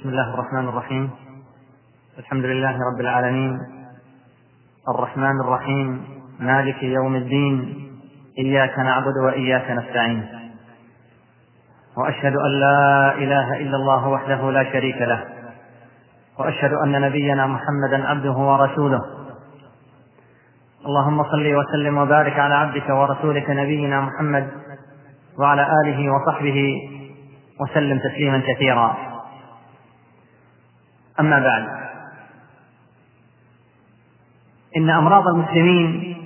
بسم الله الرحمن الرحيم. الحمد لله رب العالمين. الرحمن الرحيم. مالك يوم الدين. إياك نعبد وإياك نستعين. وأشهد أن لا إله إلا الله وحده لا شريك له. وأشهد أن نبينا محمدا عبده ورسوله. اللهم صل وسلم وبارك على عبدك ورسولك نبينا محمد وعلى آله وصحبه وسلم تسليما كثيرا. أما بعد. إن أمراض المسلمين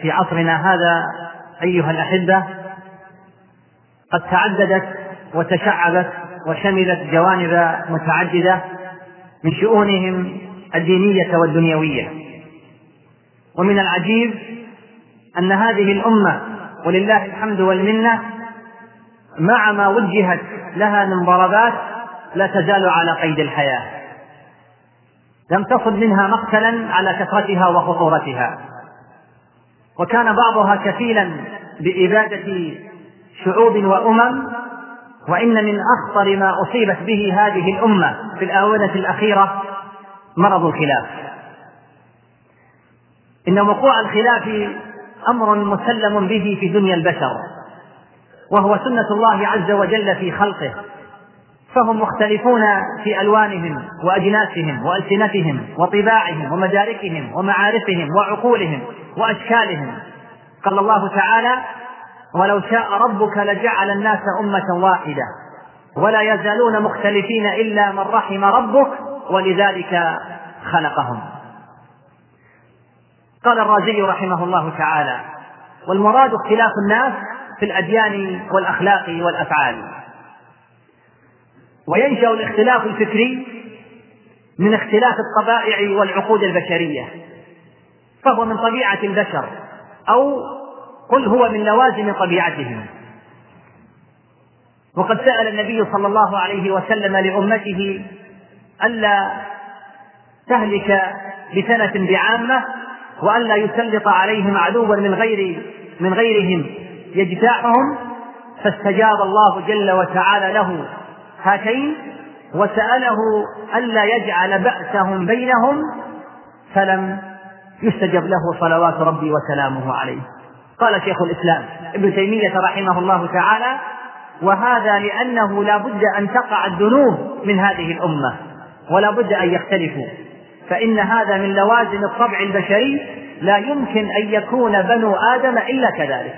في عصرنا هذا أيها الأحبة قد تعددت وتشعبت وشملت جوانب متعددة من شؤونهم الدينية والدنيوية. ومن العجيب أن هذه الأمة ولله الحمد والمنة مع ما وجهت لها من ضربات لا تزال على قيد الحياة. لم تصب منها مقتلا على كثرتها وخطورتها. وكان بعضها كفيلا بإبادة شعوب وأمم وإن من أخطر ما أصيبت به هذه الأمة في الآونة الأخيرة مرض الخلاف. إن وقوع الخلاف أمر مسلم به في دنيا البشر وهو سنة الله عز وجل في خلقه. فهم مختلفون في ألوانهم وأجناسهم وألسنتهم وطباعهم ومداركهم ومعارفهم وعقولهم وأشكالهم. قال الله تعالى ولو شاء ربك لجعل الناس أمة واحدة ولا يزالون مختلفين إلا من رحم ربك ولذلك خلقهم. قال الرازي رحمه الله تعالى والمراد اختلاف الناس في الأديان والأخلاق والأفعال. وينشأ الاختلاف الفكري من اختلاف الطبائع والعقود البشرية فهو من طبيعة البشر أو قل هو من لوازم طبيعتهم. وقد سأل النبي صلى الله عليه وسلم لأمته ألا تهلك بسنة بعامة وألا يسلط عليهم عدوا من غير من غيرهم يجتاحهم فاستجاب الله جل وتعالى له. هاتين وسأله ألا يجعل بأسهم بينهم فلم يستجب له صلوات ربي وسلامه عليه. قال شيخ الإسلام ابن تيمية رحمه الله تعالى وهذا لأنه لا بد أن تقع الذنوب من هذه الأمة ولا بد أن يختلفوا فإن هذا من لوازم الطبع البشري لا يمكن أن يكون بنو آدم إلا كذلك.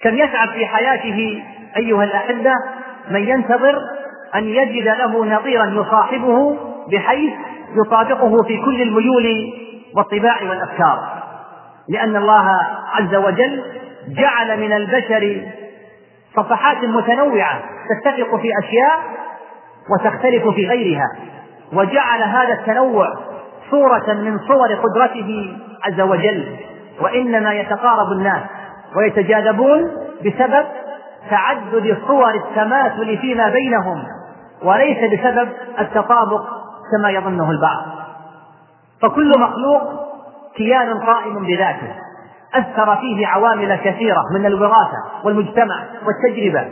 كم يتعب في حياته أيها الأحبة من ينتظر أن يجد له نظيرا يصاحبه بحيث يطابقه في كل الميول والطباع والأفكار. لأن الله عز وجل جعل من البشر صفحات متنوعة تتفق في أشياء وتختلف في غيرها وجعل هذا التنوع صورة من صور قدرته عز وجل. وإنما يتقارب الناس ويتجاذبون بسبب تعدد صور التماثل فيما بينهم وليس بسبب التطابق كما يظنه البعض. فكل مخلوق كيان قائم بذاته. أثر فيه عوامل كثيرة من الوراثة والمجتمع والتجربة.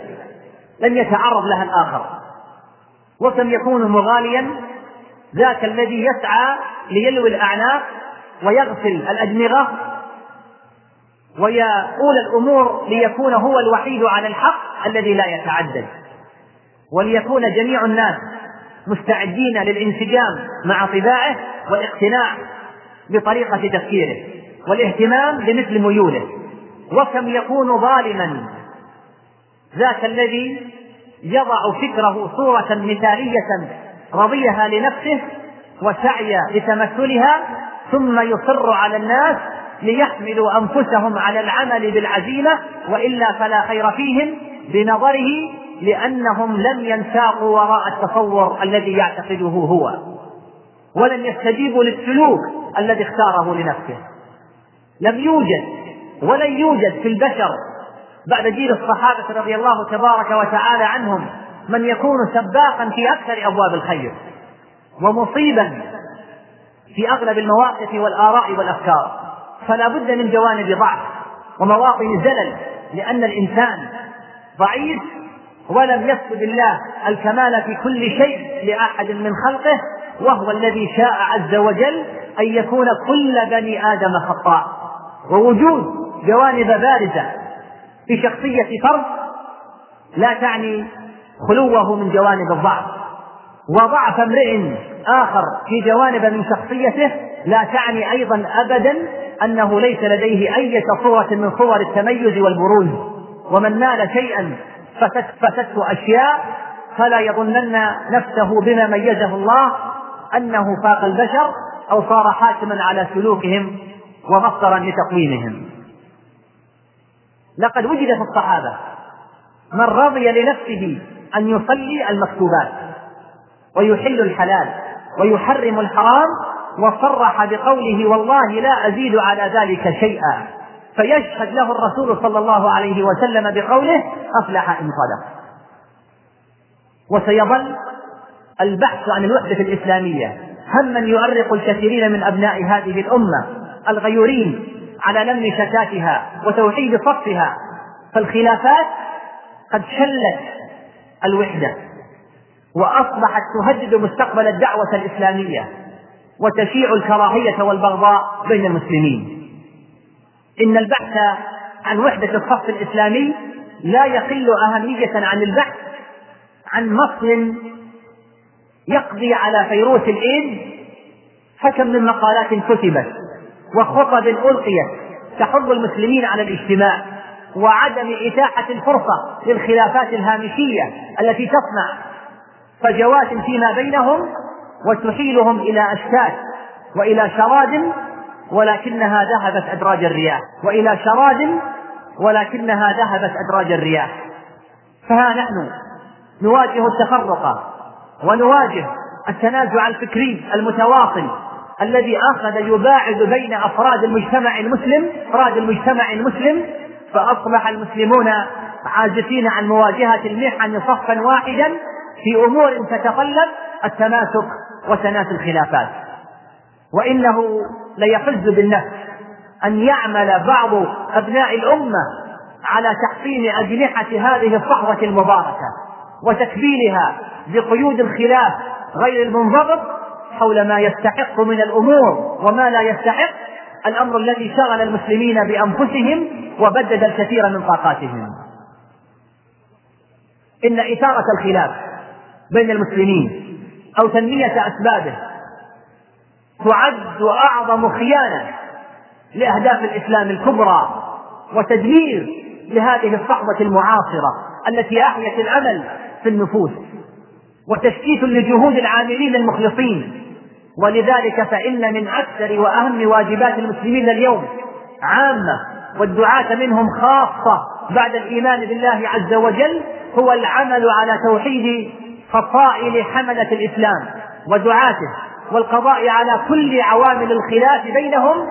لم يتعرض لها الآخر. وكم يكون مغاليا ذاك الذي يسعى ليلوي الأعناق ويغسل الادمغه ويقول الأمور ليكون هو الوحيد على الحق الذي لا يتعدد. وليكون جميع الناس مستعدين للانسجام مع طباعه والاقتناع بطريقة تفكيره والاهتمام بمثل ميوله. وكم يكون ظالما. ذاك الذي يضع فكره صورة مثالية رضيها لنفسه وسعي لتمثلها ثم يصر على الناس ليحملوا أنفسهم على العمل بالعزيمة وإلا فلا خير فيهم بنظره لأنهم لم ينساقوا وراء التصور الذي يعتقده هو ولم يستجيبوا للسلوك الذي اختاره لنفسه. لم يوجد ولن يوجد في البشر بعد جيل الصحابة رضي الله تبارك وتعالى عنهم من يكون سباقا في أكثر أبواب الخير ومصيبا في أغلب المواقف والآراء والأفكار. فلا بد من جوانب ضعف ومواطن زلل لأن الإنسان ضعيف ولم يسجد الله الكمال في كل شيء لأحد من خلقه وهو الذي شاء عز وجل أن يكون كل بني آدم خطاء. ووجود جوانب بارزة في شخصية فرد لا تعني خلوه من جوانب الضعف. وضعف امرئ آخر في جوانب من شخصيته لا تعني أيضا أبدا أنه ليس لديه أي صورة من صور التميز والبروز ومن نال شيئا فتته أشياء فلا يظنن نفسه بما ميزه الله أنه فاق البشر أو صار حاكما على سلوكهم ومصدرا لتقويمهم. لقد وجد في الصحابة من رضي لنفسه أن يصلي المكتوبات ويحل الحلال ويحرم الحرام وصرح بقوله والله لا أزيد على ذلك شيئا. فيشهد له الرسول صلى الله عليه وسلم بقوله أفلح إن صدق. وسيظل البحث عن الوحدة الإسلامية. هما يؤرق الكثيرين من أبناء هذه الأمة الغيورين على لم شتاتها وتوحيد صفها. فالخلافات قد شلت الوحدة وأصبحت تهدد مستقبل الدعوة الإسلامية. وتشيع الكراهية والبغضاء بين المسلمين. إن البحث عن وحدة الصف الإسلامي لا يقل أهمية عن البحث عن مصل يقضي على فيروس الإيد فكم من مقالات كتبت وخطب ألقيت تحض المسلمين على الاجتماع وعدم إتاحة الفرصة للخلافات الهامشية التي تصنع فجوات فيما بينهم وتحيلهم إلى أشتات وإلى شراد ولكنها ذهبت أدراج الرياح. وإلى شراد ولكنها ذهبت أدراج الرياح. فها نحن نواجه التفرق ونواجه التنازع الفكري المتواصل الذي أخذ يباعد بين أفراد المجتمع المسلم أفراد المجتمع المسلم فأصبح المسلمون عاجزين عن مواجهة المحن صفا واحدا في أمور تتطلب التماسك وتناسي الخلافات. وإنه ليحز بالنفس أن يعمل بعض أبناء الأمة على تحطيم أجنحة هذه الصحوة المباركة وتكبيلها بقيود الخلاف غير المنضبط حول ما يستحق من الأمور وما لا يستحق الأمر الذي شغل المسلمين بأنفسهم وبدد الكثير من طاقاتهم. إن إثارة الخلاف بين المسلمين أو تنمية أسبابه. تعد أعظم خيانة لأهداف الإسلام الكبرى وتدمير لهذه الصحبة المعاصرة التي أحيت الأمل في النفوس وتشتيت لجهود العاملين المخلصين. ولذلك فإن من أكثر وأهم واجبات المسلمين اليوم عامة والدعاة منهم خاصة بعد الإيمان بالله عز وجل هو العمل على توحيد فصائل حملة الإسلام ودعاته والقضاء على كل عوامل الخلاف بينهم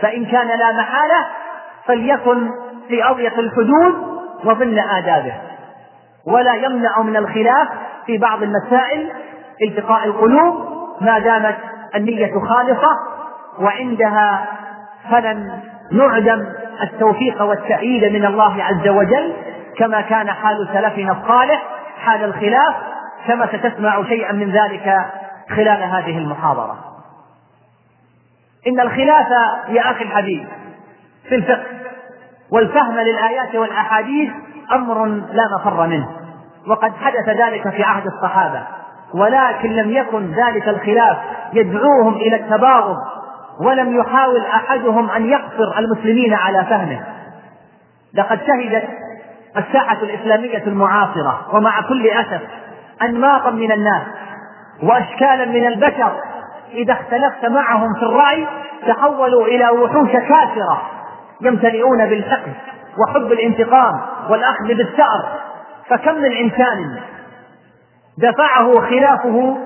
فإن كان لا محالة فليكن في أضيق الحدود وضمن آدابه. ولا يمنع من الخلاف في بعض المسائل التقاء القلوب ما دامت النية خالصة وعندها فلن نعدم التوفيق والتأييد من الله عز وجل كما كان حال سلفنا الصالح حال الخلاف كما ستسمع شيئا من ذلك خلال هذه المحاضرة. إن الخلاف يا أخي الحبيب في الفقه والفهم للآيات والأحاديث أمر لا مفر منه وقد حدث ذلك في عهد الصحابة ولكن لم يكن ذلك الخلاف يدعوهم إلى التباغض ولم يحاول أحدهم أن يقصر المسلمين على فهمه. لقد شهدت الساحة الإسلامية المعاصرة ومع كل أسف أنماطا من الناس وأشكالا من البشر. إذا اختلفت معهم في الرأي تحولوا إلى وحوش كافرة يمتلئون بالحقد وحب الانتقام والأخذ بالثأر. فكم من إنسان دفعه خلافه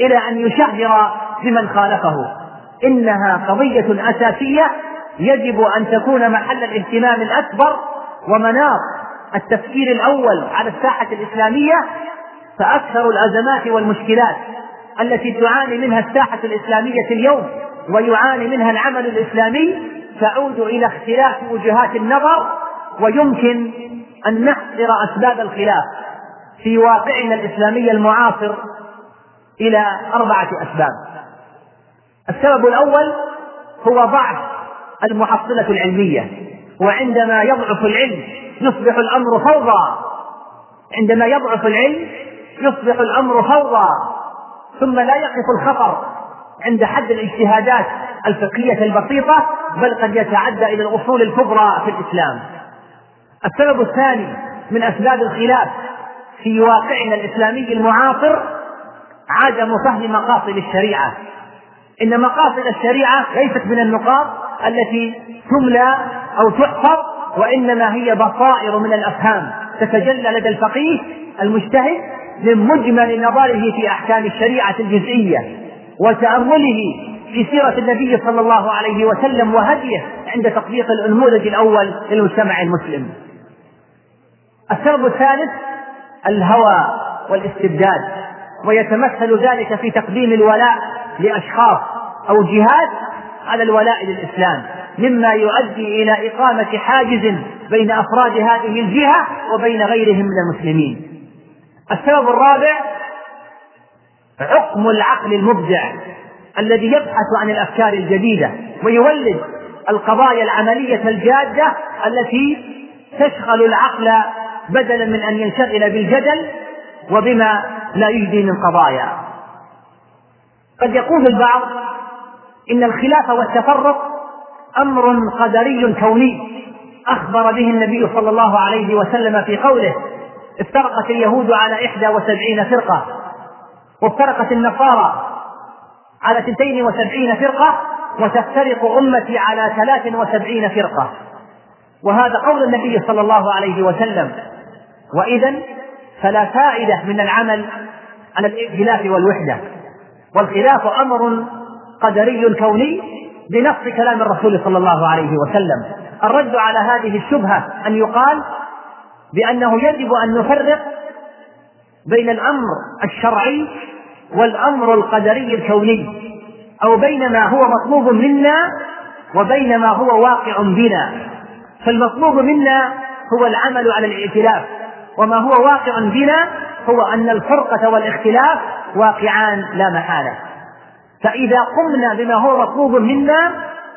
إلى أن يشهر بمن خالفه. إنها قضية أساسية يجب أن تكون محل الاهتمام الأكبر ومناط التفكير الأول على الساحة الإسلامية فأكثر الأزمات والمشكلات التي تعاني منها الساحة الإسلامية اليوم ويعاني منها العمل الإسلامي تعود إلى اختلاف وجهات النظر ويمكن أن نحصر أسباب الخلاف في واقعنا الإسلامي المعاصر إلى أربعة أسباب. السبب الأول هو ضعف المحصلة العلمية وعندما يضعف العلم يصبح الأمر فوضى. عندما يضعف العلم يصبح الأمر فوضى ثم لا يقف الخطر عند حد الاجتهادات الفقهية البسيطة بل قد يتعدى إلى الأصول الكبرى في الإسلام. السبب الثاني من أسباب الخلاف في واقعنا الإسلامي المعاصر عدم فهم مقاصد الشريعة. إن مقاصد الشريعة ليست من النقاط التي تملى أو تحفظ وإنما هي بصائر من الأفهام. تتجلى لدى الفقيه المجتهد من مجمل نظره في أحكام الشريعة الجزئية وتأمله في سيرة النبي صلى الله عليه وسلم وهديه عند تطبيق النموذج الأول للمجتمع المسلم. السبب الثالث الهوى والاستبداد ويتمثل ذلك في تقديم الولاء لأشخاص أو جهات على الولاء للإسلام مما يؤدي إلى إقامة حاجز بين أفراد هذه الجهة وبين غيرهم من المسلمين. السبب الرابع عقم العقل المبدع الذي يبحث عن الأفكار الجديدة ويولد القضايا العملية الجادة التي تشغل العقل بدلا من أن ينشغل بالجدل وبما لا يجدي من قضايا. قد يقول البعض إن الخلاف والتفرق أمر قدري كوني أخبر به النبي صلى الله عليه وسلم في قوله افترقت اليهود على إحدى وسبعين فرقة وافترقت النصارى على اثنتين وسبعين فرقة وتفترق أمتي على ثلاث وسبعين فرقة. وهذا قول النبي صلى الله عليه وسلم. وإذا فلا فائدة من العمل على الائتلاف والوحدة. والخلاف أمر قدري كوني بنص كلام الرسول صلى الله عليه وسلم. الرد على هذه الشبهة أن يقال بأنه يجب أن نفرق بين الأمر الشرعي والأمر القدري الكوني أو بين ما هو مطلوب منا وبين ما هو واقع بنا. فالمطلوب منا هو العمل على الائتلاف وما هو واقع بنا هو أن الفرقة والاختلاف واقعان لا محالة. فإذا قمنا بما هو مطلوب منا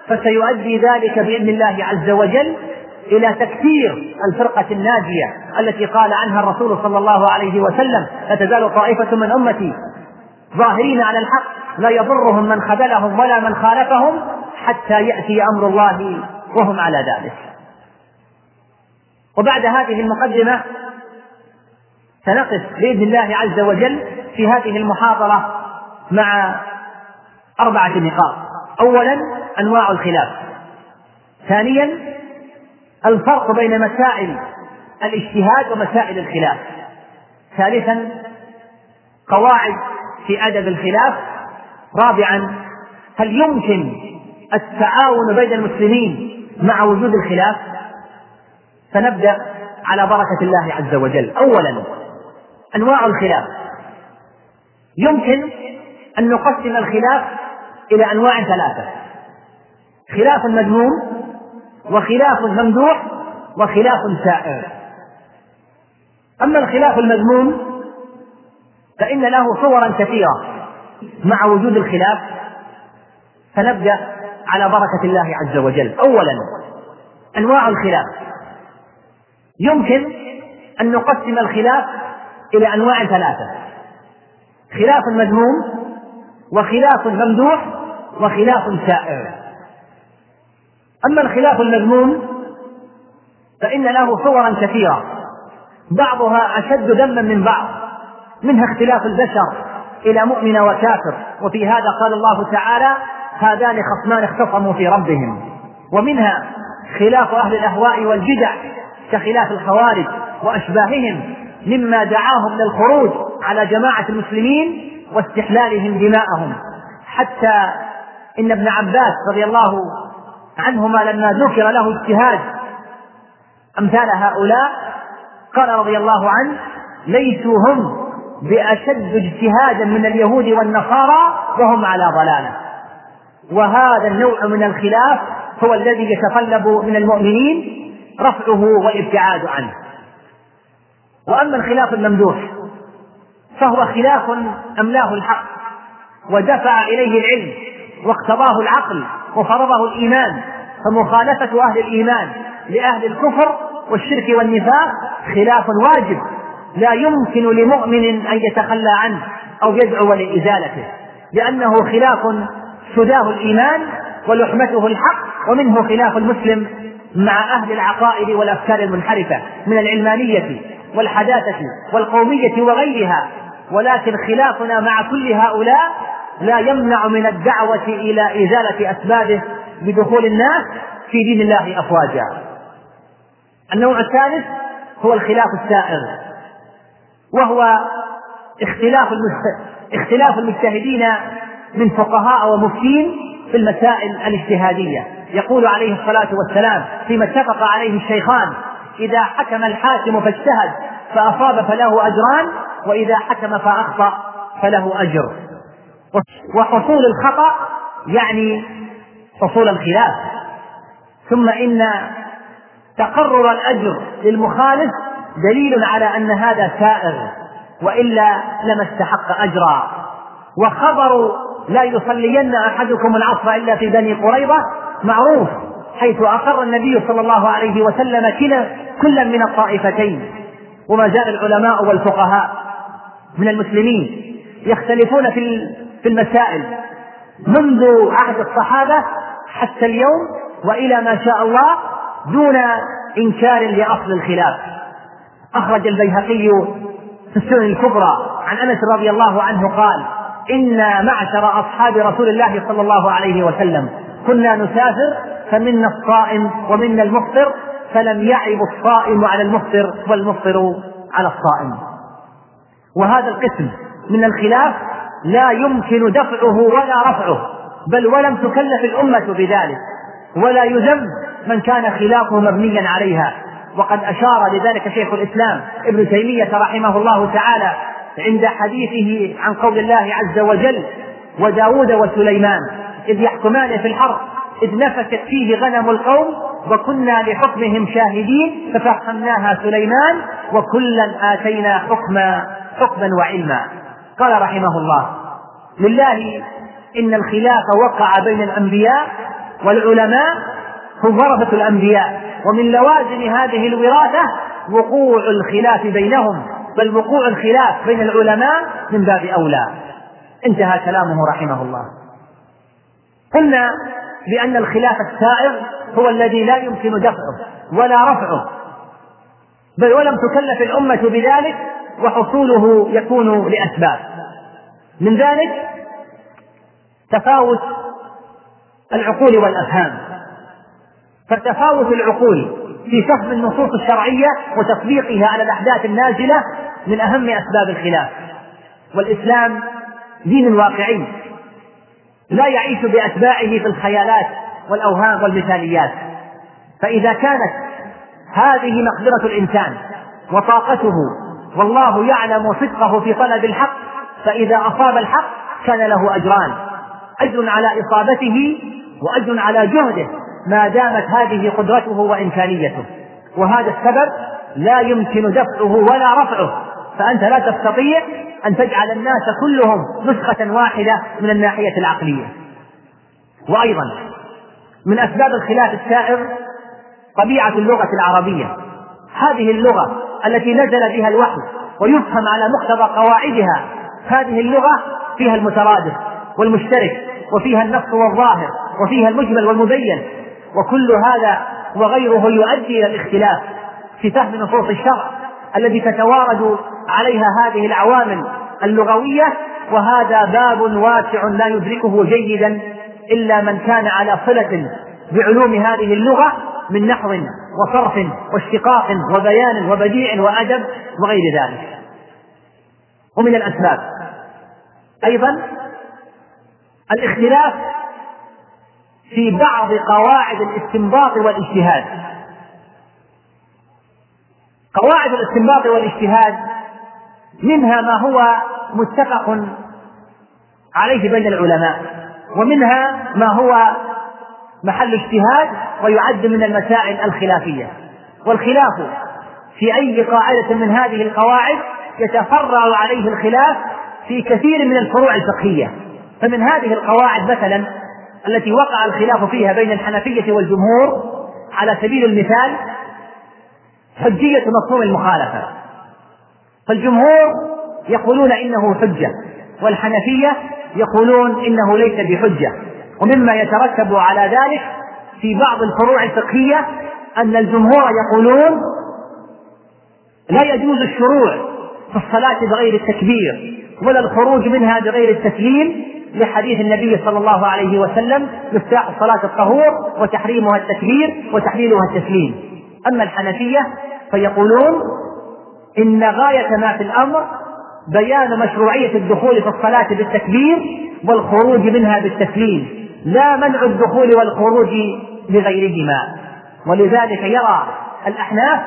فسيؤدي ذلك بإذن الله عز وجل إلى تكثير الفرقة الناجية التي قال عنها الرسول صلى الله عليه وسلم لا تزال طائفة من أمتي ظاهرين على الحق لا يضرهم من خذلهم ولا من خالفهم حتى يأتي أمر الله وهم على ذلك. وبعد هذه المقدمة سنقف بإذن الله عز وجل في هذه المحاضرة مع أربعة نقاط. أولا أنواع الخلاف. ثانيا الفرق بين مسائل الاجتهاد ومسائل الخلاف. ثالثا قواعد في أدب الخلاف. رابعا هل يمكن التعاون بين المسلمين مع وجود الخلاف؟ فنبدأ على بركة الله عز وجل. أولا أنواع الخلاف. يمكن أن نقسم الخلاف إلى أنواع ثلاثة. خلاف مذموم وخلاف ممدوح وخلاف سائر أما الخلاف المذموم فإن له صورا كثيرة مع وجود الخلاف فنبدأ على بركة الله عز وجل. أولا أنواع الخلاف. يمكن أن نقسم الخلاف إلى أنواع ثلاثة. خلاف مذموم وخلاف ممدوح وخلاف سائر أما الخلاف المذموم فإن له صورا كثيرة. بعضها أشد ذما من بعض. منها اختلاف البشر إلى مؤمن وكافر. وفي هذا قال الله تعالى هذان خصمان اختصموا في ربهم. ومنها خلاف أهل الأهواء والبدع كخلاف الخوارج وأشباههم مما دعاهم للخروج على جماعة المسلمين واستحلالهم دماءهم. حتى إن ابن عباس رضي الله عنهما لما ذكر له اجتهاد أمثال هؤلاء قال رضي الله عنه ليسوا هم بأشد اجتهادا من اليهود والنصارى وهم على ضلالة. وهذا النوع من الخلاف هو الذي يتطلب من المؤمنين رفعه والابتعاد عنه. وأما الخلاف الممدوح فهو خلاف أملاه الحق ودفع إليه العلم واقتضاه العقل وفرضه الإيمان فمخالفة أهل الإيمان لأهل الكفر والشرك والنفاق خلاف واجب لا يمكن لمؤمن أن يتخلى عنه أو يدعو لإزالته لأنه خلاف سداه الإيمان ولحمته الحق ومنه خلاف المسلم مع أهل العقائد والأفكار المنحرفة من العلمانية والحداثة والقومية وغيرها. ولكن خلافنا مع كل هؤلاء لا يمنع من الدعوة إلى إزالة أسبابه بدخول الناس في دين الله أفواجا. النوع الثالث هو الخلاف السائر وهو اختلاف اختلاف المجتهدين من فقهاء ومفتين في المسائل الاجتهادية. يقول عليه الصلاة والسلام فيما اتفق عليه الشيخان إذا حكم الحاكم فاجتهد فأصاب فله أجران وإذا حكم فأخطأ فله أجر. وحصول الخطأ يعني حصول الخلاف. ثم إن تقرر الأجر للمخالف دليل على أن هذا سائر وإلا لما استحق أجرا. وخبر لا يصلين أحدكم العصر إلا في بني قريظة معروف حيث أقر النبي صلى الله عليه وسلم كلا كلا من الطائفتين. وما زال العلماء والفقهاء من المسلمين يختلفون في في المسائل. منذ عهد الصحابة حتى اليوم وإلى ما شاء الله دون إنكار لأصل الخلاف. أخرج البيهقي في السنن الكبرى عن أنس رضي الله عنه قال إنا معشر أصحاب رسول الله صلى الله عليه وسلم. كنا نسافر فمنا الصائم ومنا المفطر فلم يعب الصائم على المفطر والمفطر على الصائم. وهذا القسم من الخلاف لا يمكن دفعه ولا رفعه. بل ولم تكلف الأمة بذلك ولا يذم من كان خلافه مبنيا عليها. وقد أشار لذلك شيخ الإسلام ابن تيمية رحمه الله تعالى عند حديثه عن قول الله عز وجل وداود وسليمان إذ يحكمان في الحرب إذ نفست فيه غنم القوم وكنا لحكمهم شاهدين ففهمناها سليمان وكلا آتينا حكما حكما وعلما. قال رحمه الله لله إن الخلاف وقع بين الأنبياء والعلماء هم ورثة الأنبياء. ومن لوازم هذه الوراثة وقوع الخلاف بينهم بل وقوع الخلاف بين العلماء من باب أولى. انتهى كلامه رحمه الله. قلنا بأن الخلاف السائر هو الذي لا يمكن دفعه ولا رفعه. بل ولم تكلف الأمة بذلك وحصوله يكون لأسباب. من ذلك تفاوت العقول والأفهام. فتفاوت العقول في فهم النصوص الشرعية وتطبيقها على الأحداث النازلة من أهم أسباب الخلاف. والإسلام دين واقعي لا يعيش بأتباعه في الخيالات والأوهام والمثاليات. فإذا كانت هذه مقدرة الإنسان وطاقته والله يعلم صدقه في طلب الحق فإذا أصاب الحق كان له أجران. أجر على إصابته وأجر على جهده ما دامت هذه قدرته وإمكانيته. وهذا السبب لا يمكن دفعه ولا رفعه. فأنت لا تستطيع أن تجعل الناس كلهم نسخة واحدة من الناحية العقلية. وأيضا من أسباب الخلاف السائر طبيعة اللغة العربية. هذه اللغة التي نزل بها الوحي ويفهم على مقتضى قواعدها هذه اللغة فيها المترادف والمشترك. وفيها النص والظاهر وفيها المجمل والمبين وكل هذا وغيره يؤدي إلى الاختلاف في فهم نصوص الشرع الذي تتوارد عليها هذه العوامل اللغوية وهذا باب واسع لا يدركه جيدا إلا من كان على صلة بعلوم هذه اللغة من نحو وصرف واشتقاق وبيان وبديع وأدب وغير ذلك. ومن الأسباب. أيضا الاختلاف في بعض قواعد الاستنباط والاجتهاد. قواعد الاستنباط والاجتهاد منها ما هو متفق عليه بين العلماء ومنها ما هو محل اجتهاد ويعد من المسائل الخلافية. والخلاف في أي قاعدة من هذه القواعد يتفرع عليه الخلاف في كثير من الفروع الفقهية. فمن هذه القواعد مثلا التي وقع الخلاف فيها بين الحنفية والجمهور على سبيل المثال حجية مفهوم المخالفة. فالجمهور يقولون إنه حجة والحنفية يقولون إنه ليس بحجة. ومما يترتب على ذلك في بعض الفروع الفقهية أن الجمهور يقولون لا يجوز الشروع في الصلاة بغير التكبير ولا الخروج منها بغير التسليم لحديث النبي صلى الله عليه وسلم مفتاح الصلاة الطهور وتحريمها التكبير وتحليلها التسليم. أما الحنفية فيقولون إن غاية ما في الأمر بيان مشروعية الدخول في الصلاة بالتكبير والخروج منها بالتسليم لا منع الدخول والخروج بغيرهما ولذلك يرى الأحناف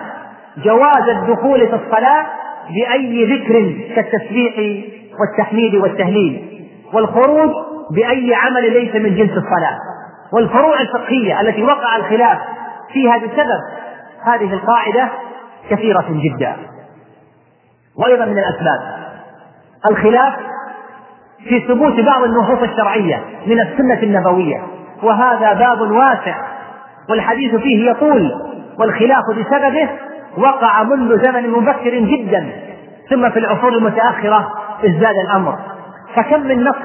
جواز الدخول في الصلاة بأي ذكر كالتسبيح والتحميد والتهليل. والخروج بأي عمل ليس من جنس الصلاة. والفروع الفقهية التي وقع الخلاف فيها بسبب هذه القاعدة كثيرة جدا. وأيضا من الأسباب. الخلاف في ثبوت بعض النصوص الشرعية من السنة النبوية. وهذا باب واسع. والحديث فيه يطول والخلاف بسببه وقع منذ زمن مبكر جدا. ثم في العصور المتأخرة ازداد الأمر. فكم من نص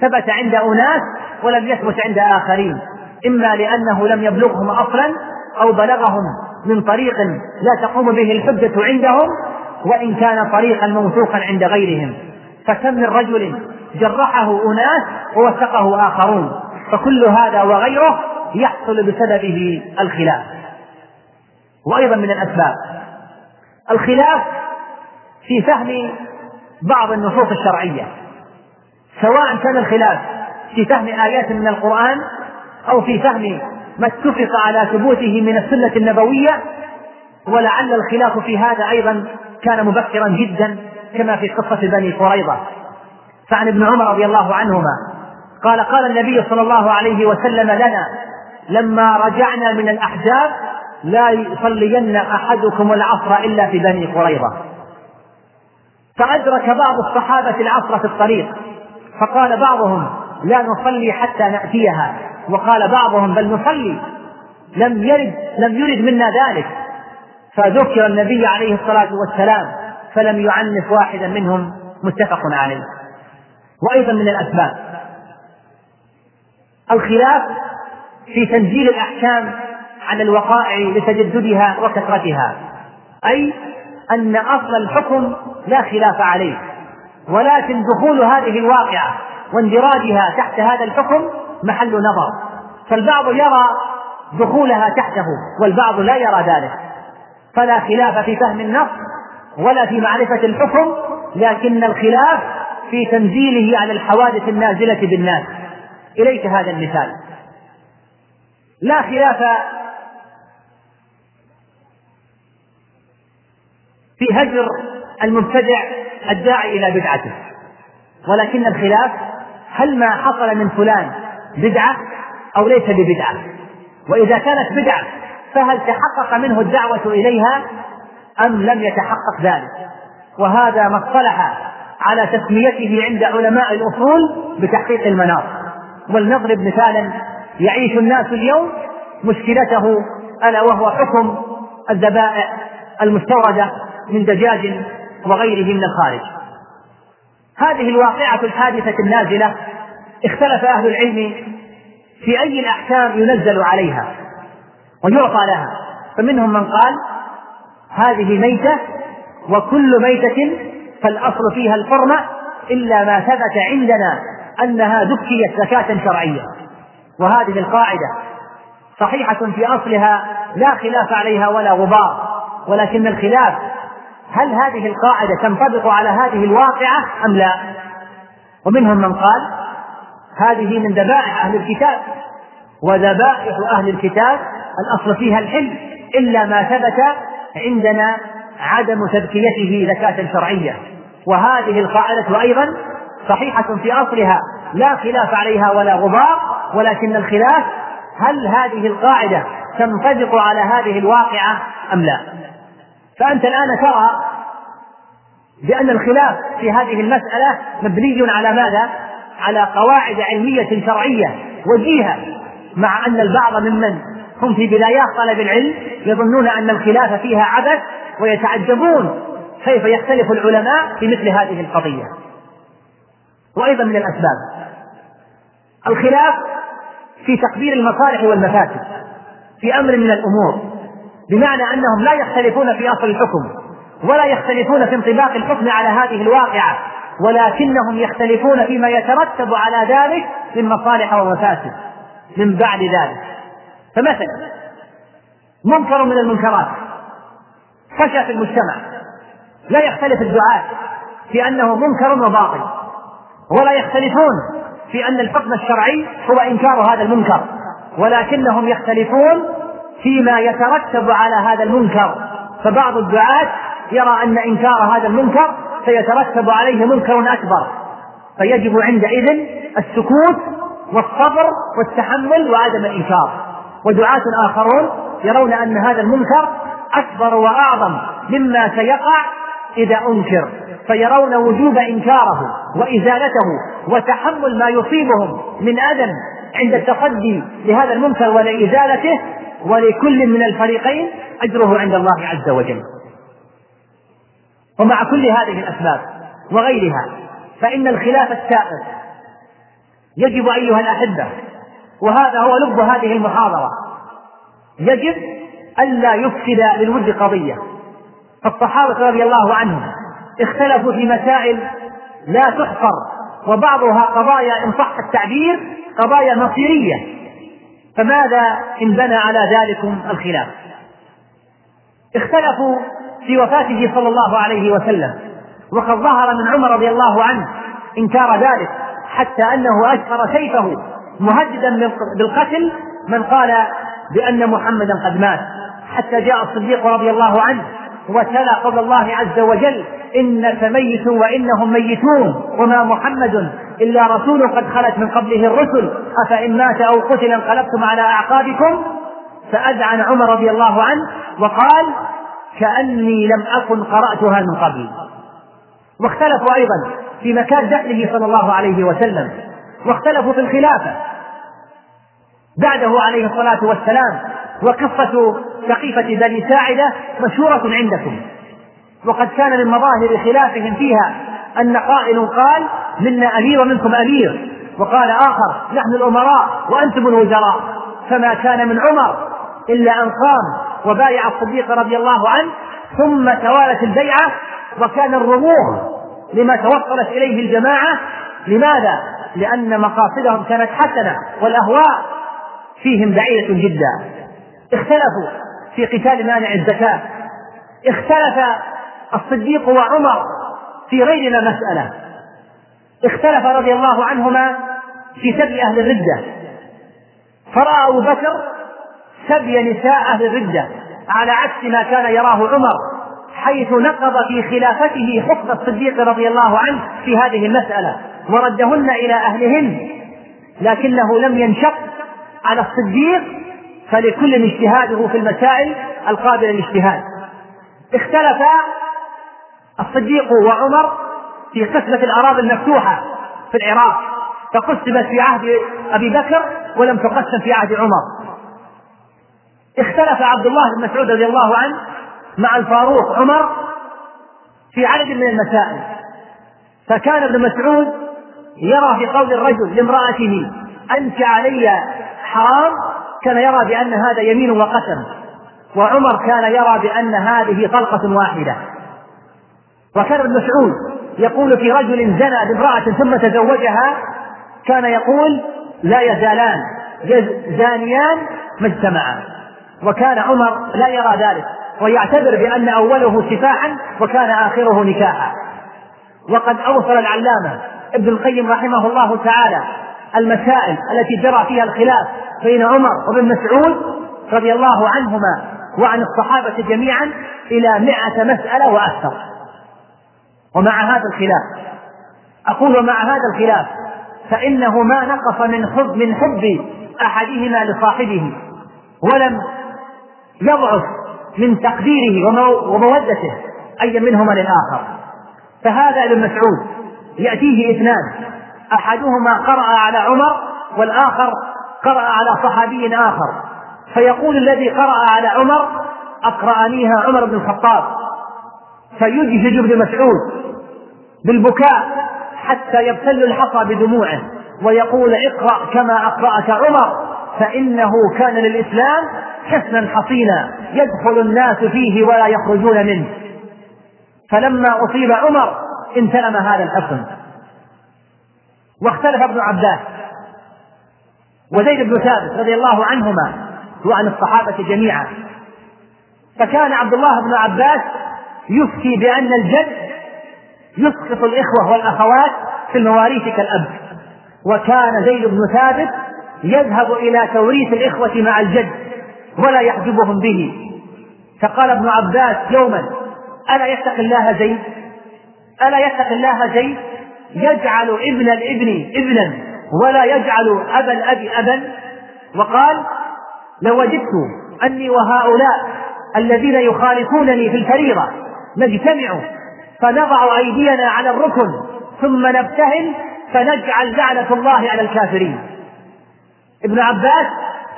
ثبت عند أناس ولم يثبت عند آخرين إما لأنه لم يبلغهم أصلا أو بلغهم من طريق لا تقوم به الحجة عندهم وإن كان طريقا موثوقا عند غيرهم. فكم من رجل جرحه أناس ووثقه آخرون فكل هذا وغيره يحصل بسببه الخلاف. وأيضا من الأسباب الخلاف في فهم بعض النصوص الشرعية. سواء كان الخلاف في فهم آيات من القرآن أو في فهم ما اتفق على ثبوته من السنة النبوية ولعل الخلاف في هذا أيضا كان مبكرا جدا كما في قصة بني قريظة. فعن ابن عمر رضي الله عنهما قال قال النبي صلى الله عليه وسلم لنا لما رجعنا من الأحزاب لا يصلين أحدكم العصر إلا في بني قريظة. فأدرك بعض الصحابة العصر في الطريق فقال بعضهم لا نصلي حتى نأتيها. وقال بعضهم بل نصلي. لم يرد لم يرد منا ذلك. فذكر النبي عليه الصلاة والسلام فلم يعنف واحدا منهم. متفق عليه. وأيضا من الأسباب. الخلاف في تنزيل الأحكام على الوقائع لتجددها وكثرتها. أي أن أصل الحكم لا خلاف عليه. ولكن دخول هذه الواقعة واندراجها تحت هذا الحكم محل نظر. فالبعض يرى دخولها تحته والبعض لا يرى ذلك. فلا خلاف في فهم النص ولا في معرفة الحكم لكن الخلاف في تنزيله على الحوادث النازلة بالناس. إليك هذا المثال. لا خلاف في هجر المبتدع الداعي إلى بدعته. ولكن الخلاف هل ما حصل من فلان بدعة أو ليس ببدعة؟ وإذا كانت بدعة فهل تحقق منه الدعوة إليها أم لم يتحقق ذلك؟ وهذا ما اصطلح على تسميته عند علماء الأصول بتحقيق المناط. ولنضرب مثالا. يعيش الناس اليوم مشكلته ألا وهو حكم الذبائح المستوردة من دجاج وغيره من الخارج هذه الواقعة الحادثة النازلة اختلف أهل العلم في أي الأحكام ينزل عليها ويعطى لها. فمنهم من قال هذه ميتة وكل ميتة فالأصل فيها الحرمة إلا ما ثبت عندنا أنها ذكيت زكاة شرعية. وهذه القاعدة صحيحة في أصلها لا خلاف عليها ولا غبار ولكن الخلاف هل هذه القاعدة تنطبق على هذه الواقعة أم لا؟ ومنهم من قال هذه من ذبائح أهل الكتاب وذبائح أهل الكتاب الأصل فيها الحل إلا ما ثبت عندنا عدم تذكيته زكاة شرعية وهذه القاعدة أيضا صحيحة في أصلها لا خلاف عليها ولا غبار ولكن الخلاف هل هذه القاعدة تنطبق على هذه الواقعة أم لا؟ فأنت الآن ترى بأن الخلاف في هذه المسألة مبني على ماذا؟ على قواعد علمية شرعية وجيهة مع أن البعض ممن هم في بدايات طلب العلم يظنون أن الخلاف فيها عبث ويتعجبون كيف يختلف العلماء في مثل هذه القضية وأيضا من الأسباب الخلاف في تقدير المصالح والمفاسد في أمر من الأمور بمعنى أنهم لا يختلفون في أصل الحكم ولا يختلفون في انطباق الحكم على هذه الواقعة ولكنهم يختلفون فيما يترتب على ذلك من مصالح ومفاسد من بعد ذلك. فمثلا منكر من المنكرات فشى في المجتمع لا يختلف الدعاة في أنه منكر وباطل ولا يختلفون في أن الحكم الشرعي هو إنكار هذا المنكر ولكنهم يختلفون فيما يترتب على هذا المنكر. فبعض الدعاة يرى أن إنكار هذا المنكر سيترتب عليه منكر أكبر. فيجب عندئذ السكوت والصبر والتحمل وعدم الإنكار. ودعاة آخرون يرون أن هذا المنكر أكبر وأعظم مما سيقع إذا أنكر. فيرون وجوب إنكاره وإزالته وتحمل ما يصيبهم من أذى عند التصدي لهذا المنكر ولإزالته ولكل من الفريقين أجره عند الله عز وجل. ومع كل هذه الأسباب وغيرها فإن الخلاف السائر يجب أيها الأحبة وهذا هو لب هذه المحاضرة يجب ألا يفسد للود قضية. فالصحابة رضي الله عنهم اختلفوا في مسائل لا تحصر وبعضها قضايا إن صح التعبير قضايا مصيرية. فماذا إن بنى على ذلكم الخلاف؟ اختلفوا في وفاته صلى الله عليه وسلم وقد ظهر من عمر رضي الله عنه إنكار ذلك حتى أنه أشهر سيفه مهددا بالقتل من قال بأن محمدا قد مات. حتى جاء الصديق رضي الله عنه وتلا قول الله عز وجل إنك ميت وإنهم ميتون. وما محمد إلا رسول قد خلت من قبله الرسل. أفإن مات أو قتل انقلبتم على أعقابكم؟ فأذعن عمر رضي الله عنه وقال كأني لم أكن قرأتها من قبل. واختلفوا أيضا في مكان دفنه صلى الله عليه وسلم. واختلفوا في الخلافة. بعده عليه الصلاة والسلام. وقصة سقيفة بني ساعدة مشهورة عندكم. وقد كان من مظاهر خلافهم فيها أن قائل قال منا أمير ومنكم أمير. وقال آخر نحن الأمراء وأنتم الوزراء. فما كان من عمر إلا أن قام وبايع الصديق رضي الله عنه ثم توالت البيعة وكان الرموز لما توصلت إليه الجماعة. لماذا؟ لأن مقاصدهم كانت حسنة والأهواء فيهم بعيدة جدا. اختلفوا. في قتال مانع الزكاة. اختلف الصديق وعمر في غير مسألة. اختلف رضي الله عنهما في سبي أهل الردة. فرأى أبو بكر سبي نساء أهل الردة على عكس ما كان يراه عمر حيث نقض في خلافته حكم الصديق رضي الله عنه في هذه المسألة. وردهن إلى أهلهن لكنه لم ينشق على الصديق فلكل اجتهاده في المسائل القابلة للاجتهاد. اختلف الصديق وعمر في قسمة الأراضي المفتوحة في العراق فقسمت في عهد أبي بكر ولم تقسم في عهد عمر. اختلف عبد الله بن مسعود رضي الله عنه مع الفاروق عمر في عدد من المسائل. فكان ابن مسعود يرى في قول الرجل لامرأته أنت علي حرام؟ كان يرى بأن هذا يمين وقسم وعمر كان يرى بأن هذه طلقة واحدة. وكان ابن مسعود يقول في رجل زنى بامرأة ثم تزوجها كان يقول لا يزالان زانيان ما اجتمعا وكان عمر لا يرى ذلك ويعتبر بأن أوله سفاحا وكان آخره نكاحا. وقد أوصل العلامة ابن القيم رحمه الله تعالى المسائل التي جرى فيها الخلاف بين عمر وابن مسعود رضي الله عنهما وعن الصحابة جميعا إلى مئة مسألة وأكثر. ومع هذا الخلاف أقول ومع هذا الخلاف فإنه ما نقص من حب من حب أحدهما لصاحبه ولم يضعف من تقديره ومودته أي منهما للآخر. فهذا ابن مسعود يأتيه إثنان. أحدهما قرأ على عمر والآخر قرأ على صحابي آخر. فيقول الذي قرأ على عمر أقرأنيها عمر بن الخطاب. فيجهج ابن مسعود بالبكاء حتى يبتل الحصى بدموعه ويقول اقرأ كما أقرأك عمر فإنه كان للإسلام حسنا حصينا يدخل الناس فيه ولا يخرجون منه. فلما أصيب عمر انتلم هذا الحصن. واختلف ابن عباس وزيد بن ثابت رضي الله عنهما وعن الصحابة جميعا. فكان عبد الله بن عباس يفتي بأن الجد يسقط الإخوة والأخوات في المواريث كالأب. وكان زيد بن ثابت يذهب إلى توريث الإخوة مع الجد ولا يحجبهم به. فقال ابن عباس يوما ألا يتق الله زيد؟ ألا يتق الله زيد؟ يجعل ابن الابن ابنا ولا يجعل أبا الأب أبا. وقال لوجدت أني وهؤلاء الذين يخالفونني في الفريضة نجتمع فنضع أيدينا على الركن ثم نبتهل فنجعل لعنة الله على الكافرين. ابن عباس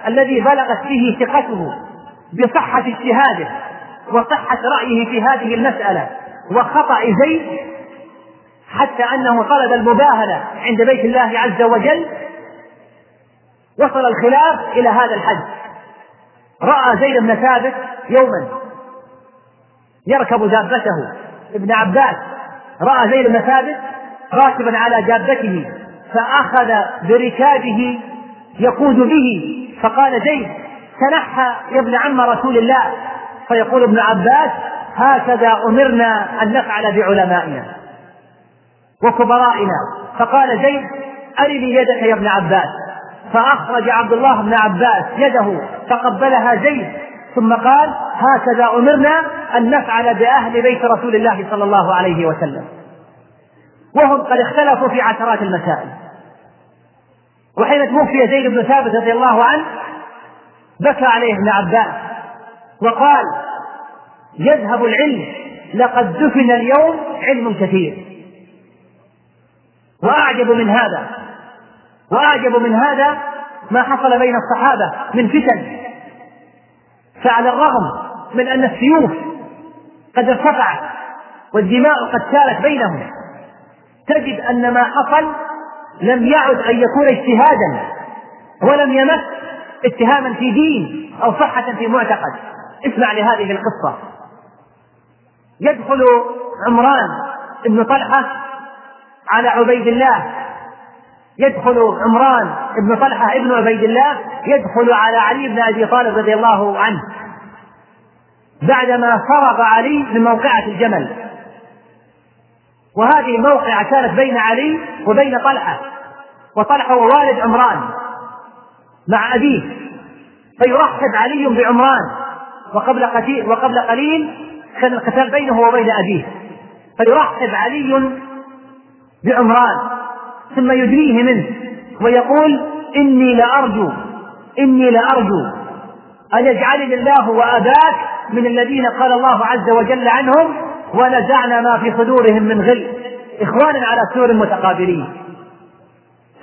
الذي بلغت فيه ثقته بصحة اجتهاده وصحة رأيه في هذه المسألة وخطأ زيد حتى أنه طلب المباهلة عند بيت الله عز وجل وصل الخلاف إلى هذا الحد. رأى زيد بن ثابت يوما يركب دابته. ابن عباس رأى زيد بن ثابت راكبا على دابته فأخذ بركابه يقود به. فقال زيد تنحى يا ابن عم رسول الله. فيقول ابن عباس هكذا أمرنا أن نفعل بعلمائنا. وكبرائنا. فقال زيد أرني يدك يا ابن عباس. فأخرج عبد الله بن عباس يده فقبلها زيد. ثم قال هكذا أمرنا أن نفعل بأهل بيت رسول الله صلى الله عليه وسلم. وهم قد اختلفوا في عشرات المسائل. وحين توفي زيد بن ثابت رضي الله عنه بكى عليه ابن عباس. وقال يذهب العلم لقد دفن اليوم علم كثير. وأعجب من هذا. وأعجب من هذا ما حصل بين الصحابة من فتن. فعلى الرغم من أن السيوف قد ارتفعت والدماء قد سالت بينهم تجد أن ما حصل لم يعد أن يكون اجتهادا ولم يمس اتهاما في دين أو صحة في معتقد. اسمع لهذه القصة. يدخل عمران بن طلحة على عبيد الله. يدخل عمران بن طلحة ابن عبيد الله يدخل على علي بن أبي طالب رضي الله عنه. بعدما فرغ علي من موقعة الجمل. وهذه الموقعة كانت بين علي وبين طلحة. وطلحة هو والد عمران مع أبيه. فيرحب علي بعمران. وقبل قليل وقبل قليل كان القتال بينه وبين أبيه. فيرحب علي بعمران ثم يدنيه منه ويقول إني لأرجو إني لأرجو أن يجعلني الله وأباك من الذين قال الله عز وجل عنهم ونزعنا ما في صدورهم من غل. إخوانا على سور متقابلين.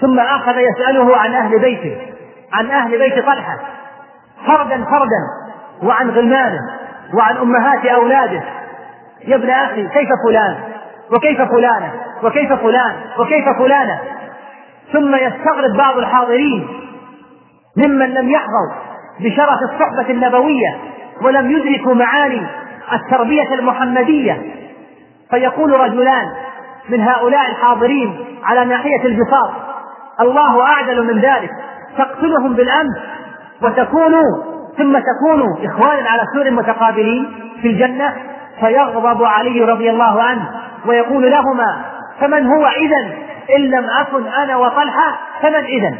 ثم أخذ يسأله عن أهل بيته عن أهل بيت طلحة فردا فردا وعن غلمانه وعن أمهات أولاده. يا ابن أخي كيف فلان؟ وكيف فلانة؟ وكيف فلان وكيف فلانة. ثم يستغرب بعض الحاضرين ممن لم يحظوا بشرف الصحبة النبوية ولم يدركوا معاني التربية المحمدية. فيقول رجلان من هؤلاء الحاضرين على ناحية البساط الله أعدل من ذلك تقتلهم بالأمس وتكونوا ثم تكونوا إخوانا على سور متقابلين في الجنة. فيغضب علي رضي الله عنه ويقول لهما فمن هو إذا إن لم أكن أنا وطلحة فمن إذا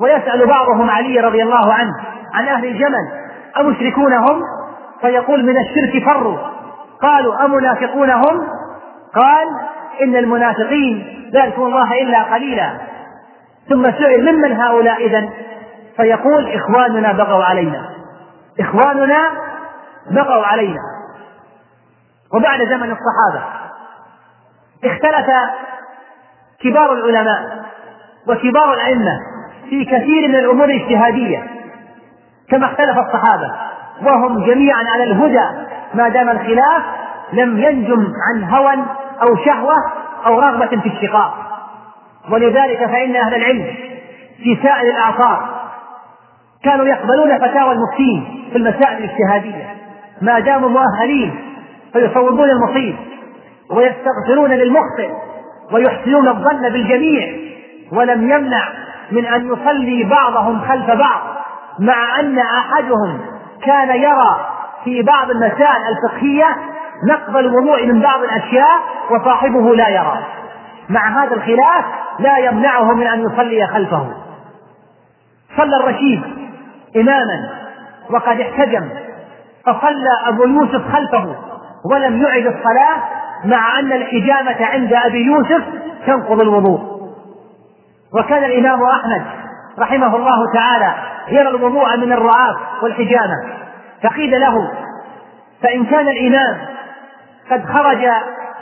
ويسأل بعضهم علي رضي الله عنه عن أهل الجمل أمشركون هم فيقول من الشرك فروا. قالوا أمنافقون هم قال إن المنافقين لا يذكرون الله إلا قليلا. ثم سئل ممن هؤلاء إذا فيقول إخواننا بغوا علينا. إخواننا بقوا علينا. وبعد زمن الصحابة اختلف كبار العلماء وكبار الأئمة في كثير من الأمور الاجتهادية كما اختلف الصحابة وهم جميعا على الهدى ما دام الخلاف لم ينجم عن هوى أو شهوة أو رغبة في الشقاق. ولذلك فإن أهل العلم في سائر الأعصار كانوا يقبلون فتاوى المفتين في المسائل الاجتهادية. ما داموا مؤهلين فيصوبون المصيب ويستغفرون للمخطئ ويحسنون الظن بالجميع ولم يمنع من أن يصلي بعضهم خلف بعض مع أن أحدهم كان يرى في بعض المسائل الفقهية نقض الوضوء من بعض الأشياء وصاحبه لا يرى. مع هذا الخلاف لا يمنعه من أن يصلي خلفه. صلى الرشيد إماما وقد احتجم فصلى أبو يوسف خلفه ولم يعد الصلاة مع أن الحجامة عند أبي يوسف تنقض الوضوء. وكان الإمام أحمد رحمه الله تعالى يرى الوضوء من الرعاة والحجامة. فقيل له فإن كان الإمام قد خرج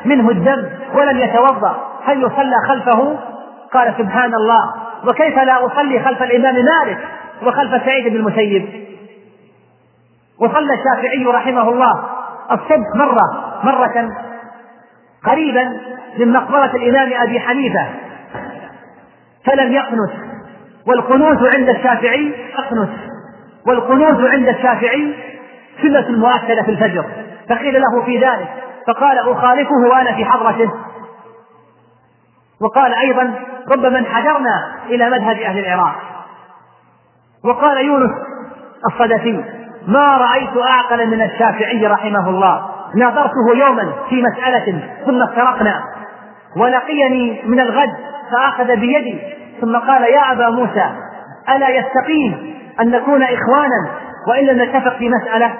منه الدم ولم يتوضأ هل يصلى خلفه؟ قال سبحان الله. وكيف لا أصلي خلف الإمام مالك وخلف سعيد بن المسيب؟ وصلى الشافعي رحمه الله الصبح مرة مرة قريبا من مقبرة الإمام أبي حنيفة. فلم يقنت. والقنوت عند الشافعي أقنت. والقنوت عند الشافعي سنة مؤكدة في الفجر. فقيل له في ذلك. فقال أخالفه وأنا في حضرته. وقال أيضا ربما انحدرنا إلى مذهب أهل العراق. وقال يونس الصدفي ما رأيت أعقل من الشافعي رحمه الله. ناظرته يوما في مسألة ثم افترقنا. ولقيني من الغد فأخذ بيدي. ثم قال يا أبا موسى ألا يستقيم أن نكون إخوانا وإن لم نتفق في مسألة؟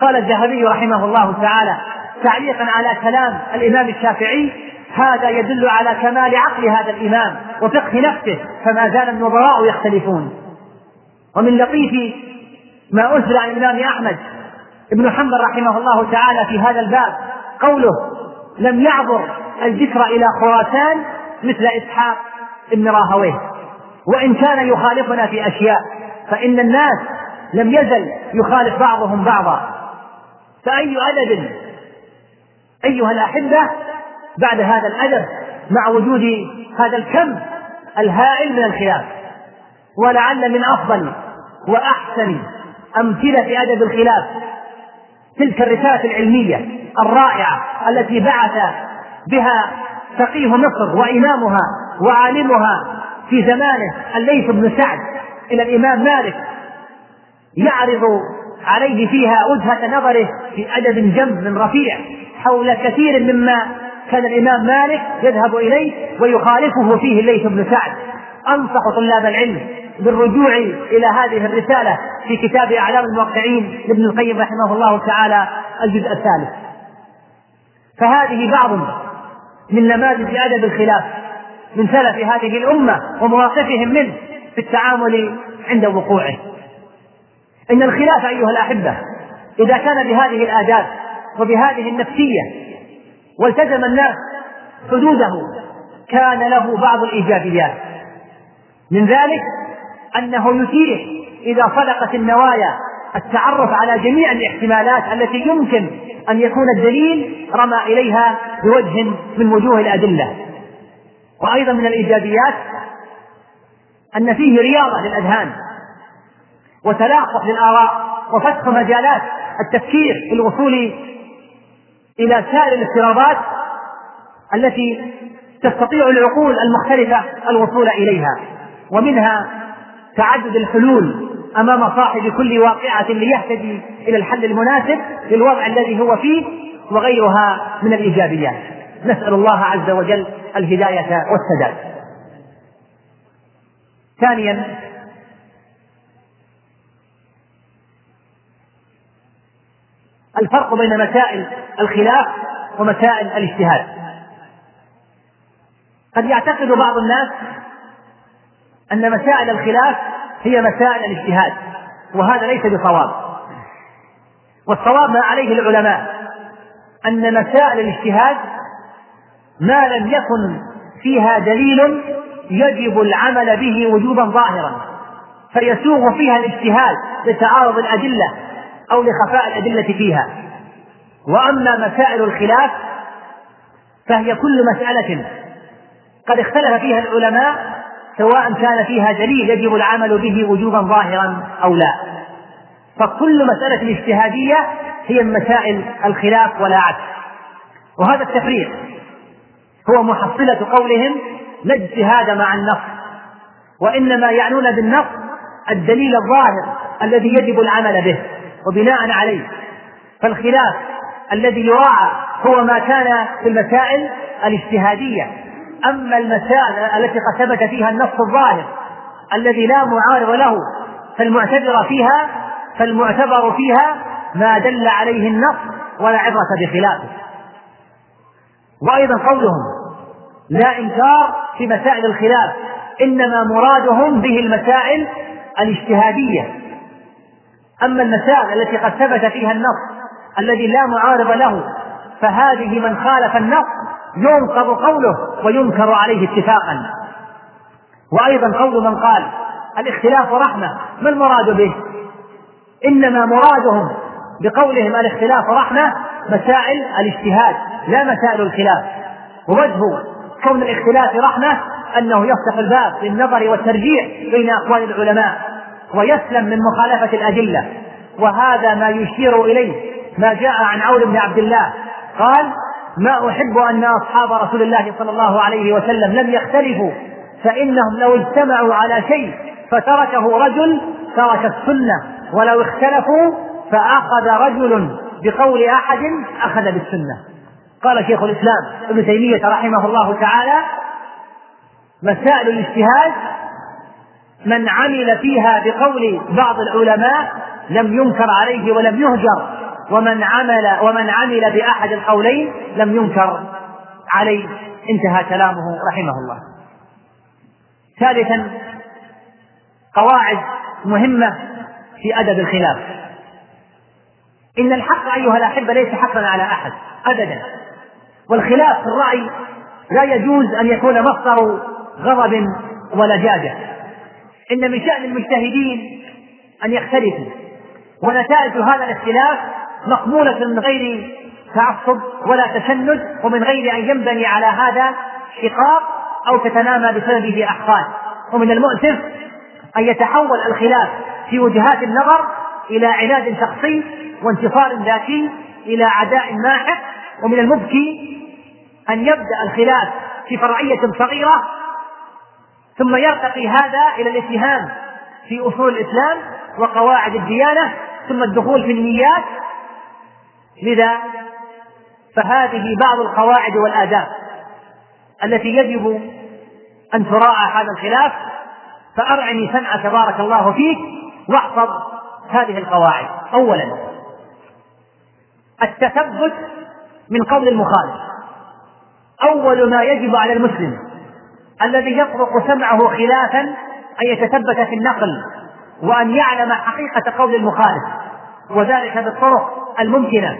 قال الذهبي رحمه الله تعالى تعليقا على كلام الإمام الشافعي هذا يدل على كمال عقل هذا الإمام وفقه نفسه فما زال النظراء يختلفون. ومن لطيف ما أسر عن الإمام أحمد ابن حنبل رحمه الله تعالى في هذا الباب قوله لم يعبر الذكر إلى خراسان مثل إسحاق ابن راهويه. وإن كان يخالفنا في أشياء فإن الناس لم يزل يخالف بعضهم بعضا. فأي أدب؟ أيها الأحبة بعد هذا الأدب مع وجود هذا الكم الهائل من الخلاف ولعل من أفضل وأحسن أمثلة أدب الخلاف. تلك الرسالة العلمية الرائعة التي بعث بها فقيه مصر وإمامها وعالمها في زمانه الليث بن سعد إلى الإمام مالك يعرض عليه فيها وجهة نظره في أدب جم رفيع حول كثير مما كان الإمام مالك يذهب إليه ويخالفه فيه الليث بن سعد. أنصح طلاب العلم بالرجوع إلى هذه الرسالة في كتاب أعلام الموقعين لابن القيم رحمه الله تعالى الجزء الثالث. فهذه بعض من نماذج أدب الخلاف من سلف هذه الأمة ومواقفهم منه في التعامل عند وقوعه. إن الخلاف أيها الأحبة إذا كان بهذه الآداب وبهذه النفسية والتزم الناس حدوده كان له بعض الإيجابيات. من ذلك أنه يتيح إذا صدقت النوايا التعرف على جميع الاحتمالات التي يمكن أن يكون الدليل رمى إليها بوجه من وجوه الأدلة. وأيضا من الإيجابيات أن فيه رياضة للأذهان وتلاقح للآراء وفتح مجالات التفكير في الوصول إلى سائر الافتراضات التي تستطيع العقول المختلفة الوصول إليها ومنها تعدد الحلول أمام صاحب كل واقعة ليهتدي إلى الحل المناسب للوضع الذي هو فيه وغيرها من الإيجابيات. نسأل الله عز وجل الهداية والسداد. ثانيا الفرق بين مسائل الخلاف ومسائل الاجتهاد. قد يعتقد بعض الناس أن مسائل الخلاف هي مسائل الاجتهاد وهذا ليس بصواب. والصواب ما عليه العلماء أن مسائل الاجتهاد ما لم يكن فيها دليل يجب العمل به وجوبا ظاهرا فيسوغ فيها الاجتهاد لتعارض الأدلة أو لخفاء الأدلة فيها. وأما مسائل الخلاف فهي كل مسألة قد اختلف فيها العلماء سواء كان فيها دليل يجب العمل به وجوبا ظاهرا أو لا. فكل مسألة اجتهادية هي مسائل الخلاف ولا عكس. وهذا التفريق هو محصلة قولهم لا اجتهاد مع النص وإنما يعنون بالنص الدليل الظاهر الذي يجب العمل به وبناء عليه. فالخلاف الذي يراعى هو ما كان في المسائل الاجتهادية. أما المسائل التي قد ثبت فيها النص الظاهر الذي لا معارض له فالمعتبر فيها فالمعتبر فيها ما دل عليه النص ولا عبرة بخلافه. وأيضا قولهم لا إنكار في مسائل الخلاف إنما مرادهم به المسائل الاجتهادية. أما المسائل التي قد ثبت فيها النص الذي لا معارض له فهذه من خالف النص ينقض قوله وينكر عليه اتفاقا. وأيضا قول من قال الاختلاف رحمة ما المراد به؟ إنما مرادهم بقولهم الاختلاف رحمة مسائل الاجتهاد لا مسائل الخلاف. ووجه كون الاختلاف رحمة أنه يفتح الباب للنظر والترجيع بين أقوال العلماء ويسلم من مخالفة الأدلة. وهذا ما يشير إليه ما جاء عن عون بن عبد الله. قال ما أحب أن أصحاب رسول الله صلى الله عليه وسلم لم يختلفوا فإنهم لو اجتمعوا على شيء فتركه رجل ترك السنة ولو اختلفوا فأخذ رجل بقول أحد أخذ بالسنة. قال شيخ الإسلام ابن تيمية رحمه الله تعالى مسائل الاجتهاد من عمل فيها بقول بعض العلماء لم ينكر عليه ولم يهجر ومن عمل ومن عمل بأحد القولين لم ينكر عليه انتهى كلامه رحمه الله. ثالثا قواعد مهمة في أدب الخلاف. إن الحق أيها الأحبة ليس حقا على أحد أبدا. والخلاف في الرأي لا يجوز أن يكون مصدر غضب ولجاجة إن من شأن المجتهدين أن يختلفوا. ونتائج هذا الاختلاف مقبولة من غير تعصب ولا تشنج ومن غير أن ينبني على هذا شقاق أو تتنامى بسببه أحقاد ومن المؤسف أن يتحول الخلاف في وجهات النظر إلى عناد شخصي وانتصار ذاتي إلى عداء ماحق. ومن المبكي أن يبدأ الخلاف في فرعية صغيرة ثم يرتقي هذا إلى الاتهام في أصول الإسلام وقواعد الديانة ثم الدخول في النيات لذا فهذه بعض القواعد والآداب التي يجب أن تراعى هذا الخلاف فأرعني سمعك بارك الله فيك واحفظ هذه القواعد. أولا التثبت من قول المخالف. أول ما يجب على المسلم الذي يطرق سمعه خلافا أن يتثبت في النقل وأن يعلم حقيقة قول المخالف وذلك بالطرق الممكنة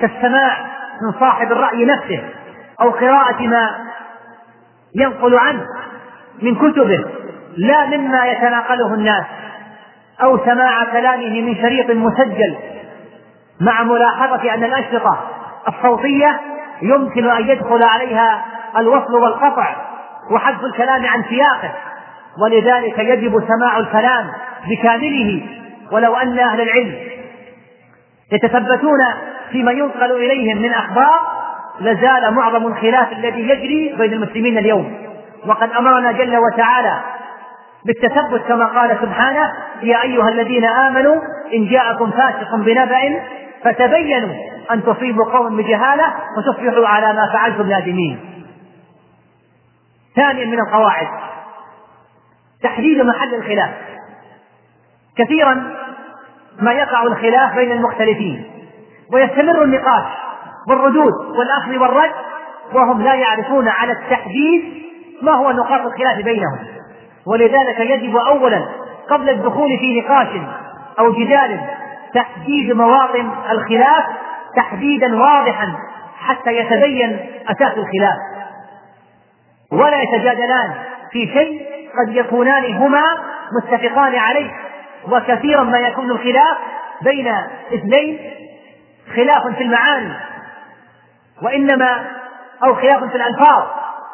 كالسماع من صاحب الرأي نفسه أو قراءة ما ينقل عنه من كتبه لا مما يتناقله الناس أو سماع كلامه من شريط مسجل مع ملاحظة أن الأشرطة الصوتية يمكن أن يدخل عليها الوصل والقطع وحذف الكلام عن سياقه. ولذلك يجب سماع الكلام بكامله ولو أن أهل العلم يتثبتون فيما ينقل إليهم من أخبار لزال معظم الخلاف الذي يجري بين المسلمين اليوم. وقد أمرنا جل وتعالى بالتثبت كما قال سبحانه يا أيها الذين آمنوا إن جاءكم فاسق بنبأ فتبينوا أن تصيبوا قوم بجهالة وتصبحوا على ما فعلتم نادمين. ثانيا من القواعد تحديد محل الخلاف. كثيرا ما يقع الخلاف بين المختلفين ويستمر النقاش والردود والأخذ والرد وهم لا يعرفون على التحديد ما هو نقاط الخلاف بينهم. ولذلك يجب أولا قبل الدخول في نقاش أو جدال تحديد مواطن الخلاف تحديدا واضحا حتى يتبين أساس الخلاف. ولا يتجادلان في شيء قد يكونان هما متفقان عليه. وكثيرا ما يكون الخلاف بين اثنين خلاف في المعاني وإنما أو خلاف في الألفاظ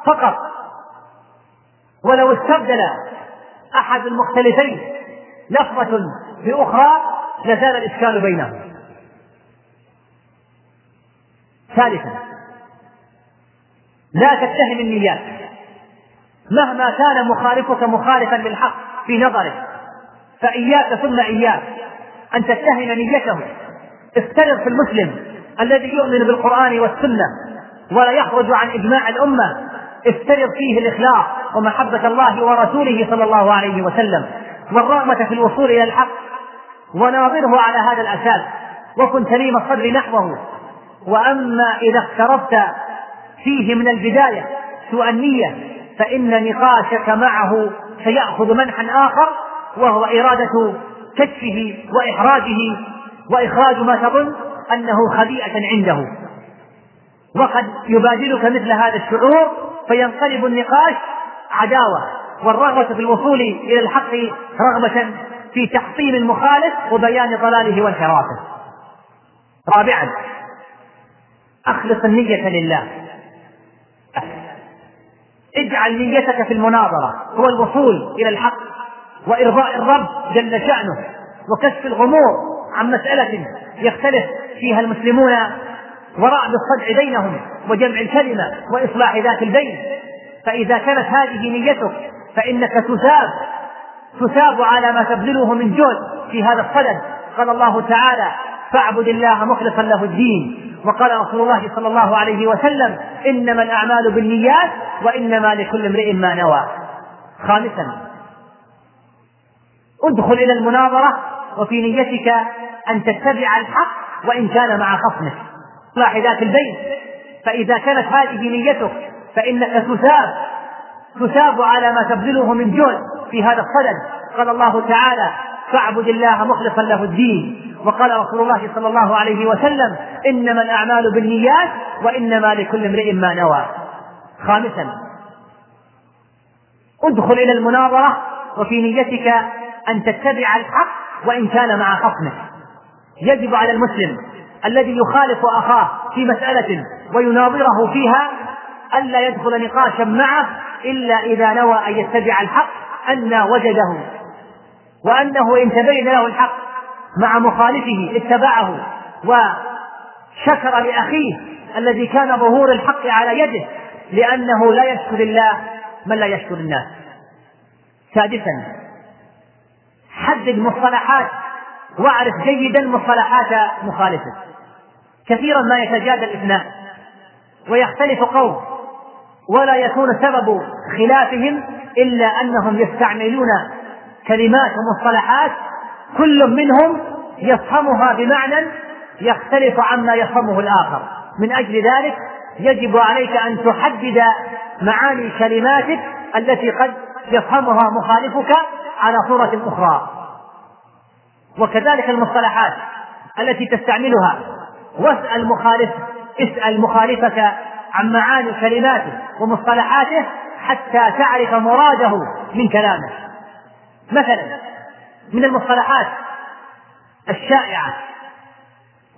فقط. ولو استبدل أحد المختلفين لفظة بأخرى لزال الإشكال بينهم. ثالثا لا تتهم النيات. مهما كان مخالفك مخالفا للحق في نظرك فإياك ثم إياك أن تتهم نيته. افترض في المسلم الذي يؤمن بالقرآن والسنة ولا يخرج عن إجماع الأمة. افترض فيه الإخلاص ومحبة الله ورسوله صلى الله عليه وسلم والرغبة في الوصول إلى الحق. وناظره على هذا الأساس. وكن سليم الصدر نحوه. وأما إذا اقتربت فيه من البداية سوء النية فإن نقاشك معه سيأخذ منحا آخر. وهو إرادة كشفه وإحراجه وإخراج ما تظن أنه خبيئة عنده. وقد يبادلك مثل هذا الشعور فينقلب النقاش عداوة والرغبة في الوصول إلى الحق رغبة في تحطيم المخالف وبيان ضلاله وانحرافه. رابعا أخلص النية لله. اجعل نيتك في المناظرة هو الوصول إلى الحق. وإرضاء الرب جل شأنه وكشف الغمور عن مسألة يختلف فيها المسلمون وراء بالصدع بينهم وجمع الكلمة وإصلاح ذات البين. فإذا كانت هذه نيتك فإنك تثاب تثاب على ما تبذله من جهد في هذا الصدد. قال الله تعالى فاعبد الله مخلصا له الدين وقال رسول الله صلى الله عليه وسلم إنما الأعمال بالنيات وإنما لكل امرئ ما نوى خامسا ادخل إلى المناظرة وفي نيتك أن تتبع الحق وإن كان مع خصمك. اصلاح ذات البين فإذا كانت هذه نيتك فإنك تثاب. تثاب على ما تبذله من جهد في هذا الصدد. قال الله تعالى فاعبد الله مخلصا له الدين وقال رسول الله صلى الله عليه وسلم إنما الأعمال بالنيات وإنما لكل امرئ ما نوى خامسا ادخل إلى المناظرة وفي نيتك أن تتبع الحق وإن كان مع خصمك يجب على المسلم الذي يخالف أخاه في مسألة ويناظره فيها الا يدخل نقاشا معه إلا إذا نوى أن يتبع الحق أن وجده. وأنه إن تبين له الحق مع مخالفه اتبعه وشكر لأخيه الذي كان ظهور الحق على يده لأنه لا يشكر الله من لا يشكر الناس. سادسا حدد مصطلحات واعرف جيدا مصطلحات مخالفه. كثيرا ما يتجادل اثنان ويختلف قوم ولا يكون سبب خلافهم إلا أنهم يستعملون كلمات ومصطلحات كل منهم يفهمها بمعنى يختلف عما يفهمه الآخر. من أجل ذلك يجب عليك أن تحدد معاني كلماتك التي قد يفهمها مخالفك على صورة أخرى. وكذلك المصطلحات التي تستعملها. واسأل مخالف اسأل مخالفك عن معاني كلماته ومصطلحاته حتى تعرف مراده من كلامه. مثلا من المصطلحات الشائعة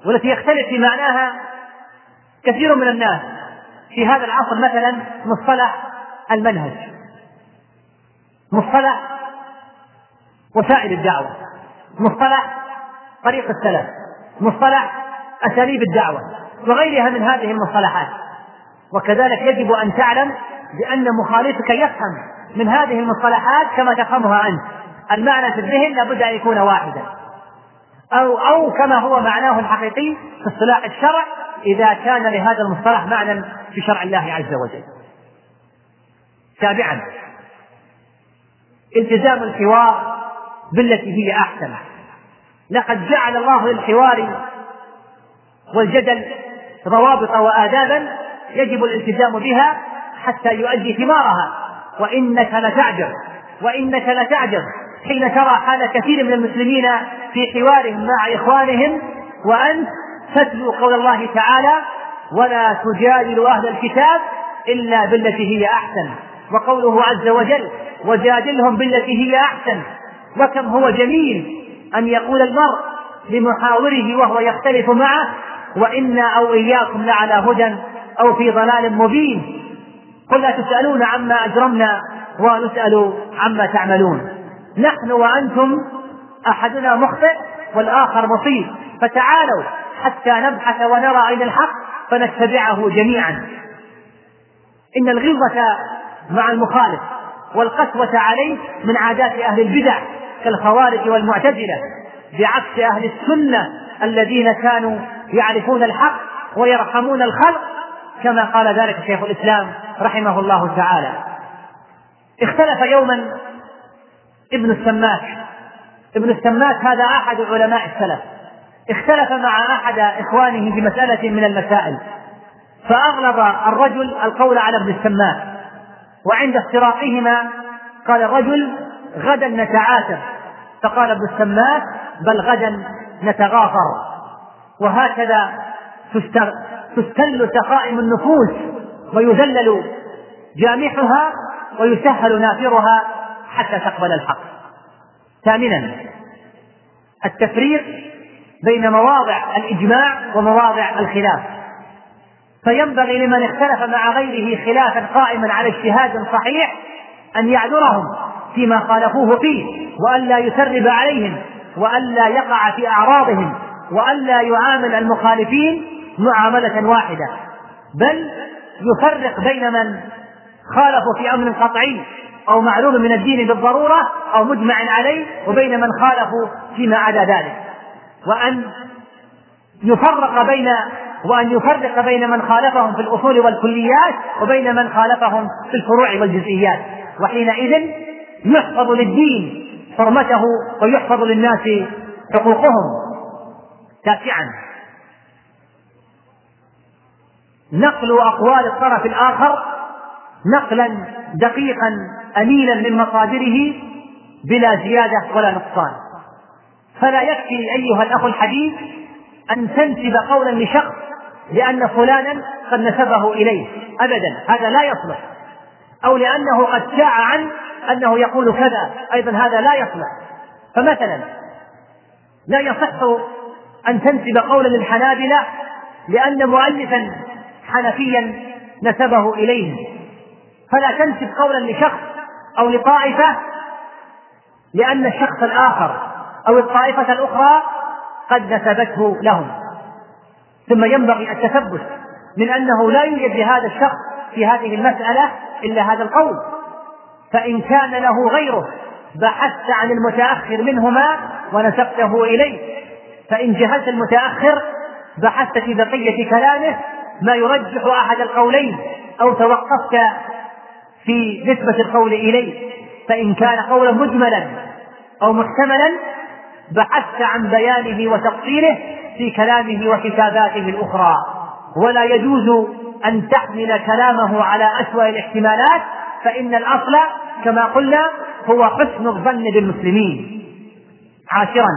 والتي يختلف في معناها كثير من الناس. في هذا العصر مثلا مصطلح المنهج مصطلح وسائل الدعوة. مصطلح طريق السلف مصطلح أساليب الدعوة وغيرها من هذه المصطلحات. وكذلك يجب أن تعلم بأن مخالفك يفهم من هذه المصطلحات كما تفهمها أنت. المعنى في الذهن لابد أن يكون واحدا. أو أو كما هو معناه الحقيقي في اصطلاح الشرع إذا كان لهذا المصطلح معنى في شرع الله عز وجل. سابعا التزام الحوار بالتي هي أحسن. لقد جعل الله للحوار والجدل ضوابط وآدابا يجب الالتزام بها حتى يؤدي ثمارها. وإنك لتعجب. وإنك لتعجب حين ترى حال كثير من المسلمين في حوارهم مع إخوانهم. وأنت تتلو قول الله تعالى ولا تجادل أهل الكتاب إلا بالتي هي أحسن وقوله عز وجل وجادلهم بالتي هي أحسن وكم هو جميل أن يقول المرء لمحاوره وهو يختلف معه وإنا أو إياكم لعلى هدى أو في ضلال مبين. قل لا تسألون عما أجرمنا ونسأل عما تعملون. نحن وأنتم أحدنا مخطئ والآخر مصيب. فتعالوا حتى نبحث ونرى أين الحق فنتبعه جميعا. إن الغلظة مع المخالف والقسوة عليه من عادات أهل البدع. كالخوارج والمعتزلة بعكس أهل السنة الذين كانوا يعرفون الحق ويرحمون الخلق كما قال ذلك شيخ الإسلام رحمه الله تعالى. اختلف يوما ابن السماك. ابن السماك هذا أحد علماء السلف. اختلف مع أحد إخوانه في مسألة من المسائل. فأغلظ الرجل القول على ابن السماك. وعند افتراقهما قال الرجل غدا نتعاتب. فقال ابن السماك بل غدا نتغافر. وهكذا تستل سقائم النفوس ويذلل جامحها ويسهل نافرها حتى تقبل الحق. ثامنا التفريق بين مواضع الإجماع ومواضع الخلاف. فينبغي لمن اختلف مع غيره خلافا قائما على اجتهاد صحيح أن يعذرهم. فيما خالفوه فيه وألا يسرب عليهم وألا يقع في أعراضهم وألا يعامل المخالفين معاملة واحدة بل يفرق بين من خالفوا في أمر قطعي أو معلوم من الدين بالضرورة أو مجمع عليه وبين من خالفوا فيما عدا ذلك. وأن يفرق بين وأن يفرق بين من خالفهم في الأصول والكليات وبين من خالفهم في الفروع والجزئيات. وحينئذ يحفظ للدين حرمته ويحفظ للناس حقوقهم. تاسعا. نقل أقوال الطرف الآخر نقلا دقيقا أمينا من مصادره بلا زيادة ولا نقصان. فلا يكفي أيها الأخ الحديث أن تنسب قولا لشخص لأن فلانا قد نسبه إليه. أبدا. هذا لا يصلح. أو لأنه قد شاع عن أنه يقول كذا أيضا هذا لا يصلح. فمثلا لا يصح أن تنسب قولا للحنابلة لأن مؤلفا حنفيا نسبه إليهم فلا تنسب قولا لشخص أو لطائفة لأن الشخص الآخر أو الطائفة الأخرى قد نسبته لهم. ثم ينبغي التثبت من أنه لا يوجد لهذا الشخص في هذه المسألة إلا هذا القول. فإن كان له غيره بحثت عن المتأخر منهما ونسبته إليه. فإن جهلت المتأخر بحثت في بقية كلامه ما يرجح أحد القولين أو توقفت في نسبة القول إليه. فإن كان قولا مجملا أو محتملا بحثت عن بيانه وتفصيله في كلامه وكتاباته الأخرى. ولا يجوز أن تحمل كلامه على أسوأ الاحتمالات فإن الأصل كما قلنا هو حسن الظن بالمسلمين. عاشرا.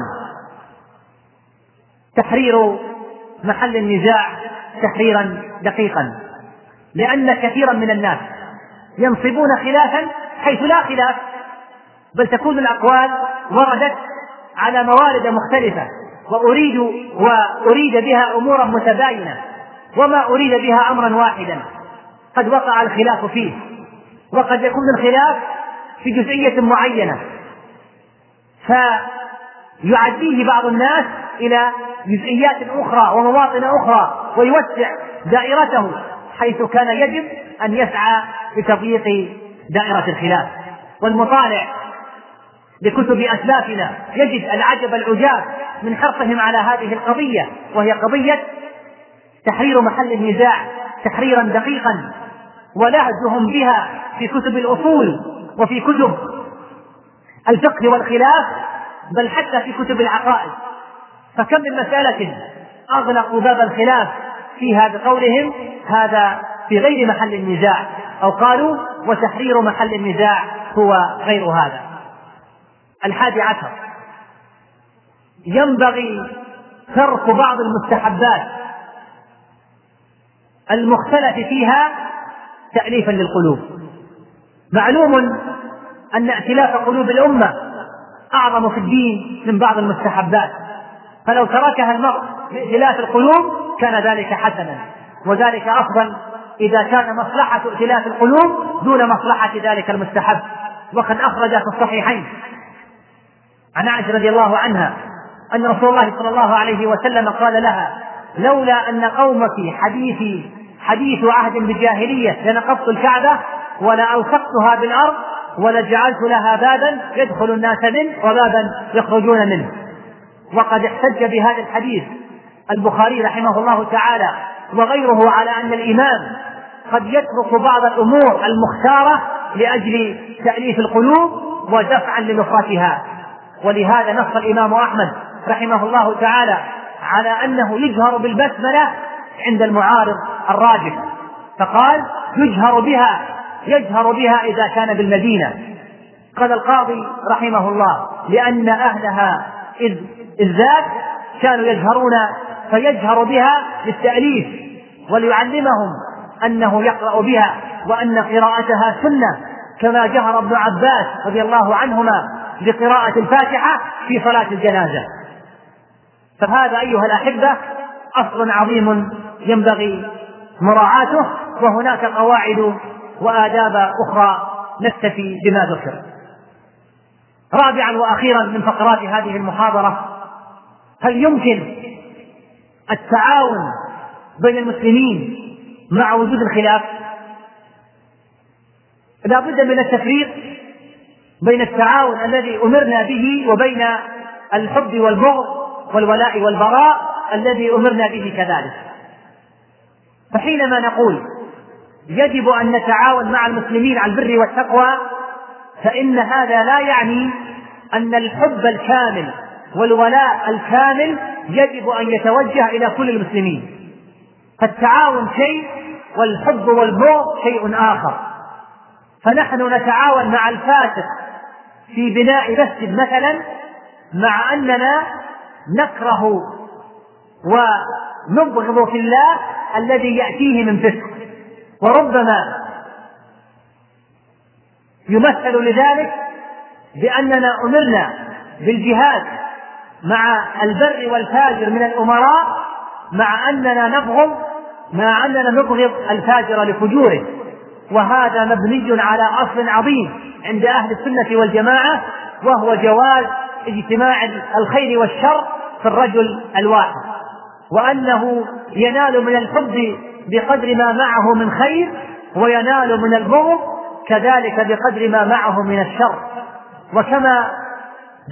تحرير محل النزاع تحريرا دقيقا. لأن كثيرا من الناس ينصبون خلافا حيث لا خلاف بل تكون الأقوال وردت على موارد مختلفة. وأريد وأريد بها أمورا متباينة وما أريد بها أمرا واحدا. قد وقع الخلاف فيه. وقد يكون الخلاف في جزئية معينة. فيعديه بعض الناس إلى جزئيات أخرى ومواطن أخرى ويوسع دائرته حيث كان يجب أن يسعى لتضييق دائرة الخلاف. والمطالع لكتب أسلافنا يجد العجب العجاب من حرصهم على هذه القضية وهي قضية تحرير محل النزاع تحريرا دقيقا. ولهجهم بها في كتب الأصول وفي كتب الفقه والخلاف بل حتى في كتب العقائد. فكم من مسألة أغلقوا باب الخلاف فيها بقولهم هذا في غير محل النزاع أو قالوا وتحرير محل النزاع هو غير هذا. الحادي عشر ينبغي ترك بعض المستحبات المختلف فيها تأليفا للقلوب. معلوم أن ائتلاف قلوب الأمة أعظم في الدين من بعض المستحبات. فلو تركها المرء لائتلاف القلوب كان ذلك حسنا وذلك أفضل إذا كان مصلحة ائتلاف القلوب دون مصلحة ذلك المستحب. وقد أخرج في الصحيحين عن عائشة رضي الله عنها أن رسول الله صلى الله عليه وسلم قال لها لولا أن قومك حديثي حديث عهد بجاهلية لنقضت الكعبة ولألصقتها بالأرض ولجعلت لها بابا يدخل الناس منه وبابا يخرجون منه. وقد احتج بهذا الحديث البخاري رحمه الله تعالى وغيره على أن الإمام قد يترك بعض الأمور المختارة لأجل تأليف القلوب ودفعا لنصرتها. ولهذا نص الإمام أحمد رحمه الله تعالى على أنه يجهر بالبسملة عند المعارض الراجح. فقال يجهر بها يجهر بها إذا كان بالمدينة. قال القاضي رحمه الله لأن أهلها إذ ذاك كانوا يجهرون فيجهر بها للتأليف وليعلمهم أنه يقرأ بها وأن قراءتها سنة كما جهر ابن عباس رضي الله عنهما بقراءة الفاتحة في صلاة الجنازة. فهذا أيها الأحبة أصل عظيم ينبغي مراعاته وهناك قواعد وآداب أخرى نكتفي بما ذكر. رابعا وأخيرا من فقرات هذه المحاضرة هل يمكن التعاون بين المسلمين مع وجود الخلاف؟ لا بد من التفريق بين التعاون الذي أمرنا به وبين الحب والبغض والولاء والبراء الذي أمرنا به كذلك. فحينما نقول يجب أن نتعاون مع المسلمين على البر والتقوى فإن هذا لا يعني أن الحب الكامل والولاء الكامل يجب أن يتوجه إلى كل المسلمين. فالتعاون شيء والحب والبغض شيء آخر. فنحن نتعاون مع الفاسق في بناء مسجد مثلا مع أننا نكره ونبغض في الله الذي يأتيه من فسق. وربما يمثل لذلك بأننا أمرنا بالجهاد مع البر والفاجر من الأمراء مع أننا نبغض مع أننا نبغض الفاجر لفجوره. وهذا مبني على أصل عظيم عند أهل السنة والجماعة وهو جواز اجتماع الخير والشر في الرجل الواحد. وأنه ينال من الحب بقدر ما معه من خير وينال من البغض كذلك بقدر ما معه من الشر. وكما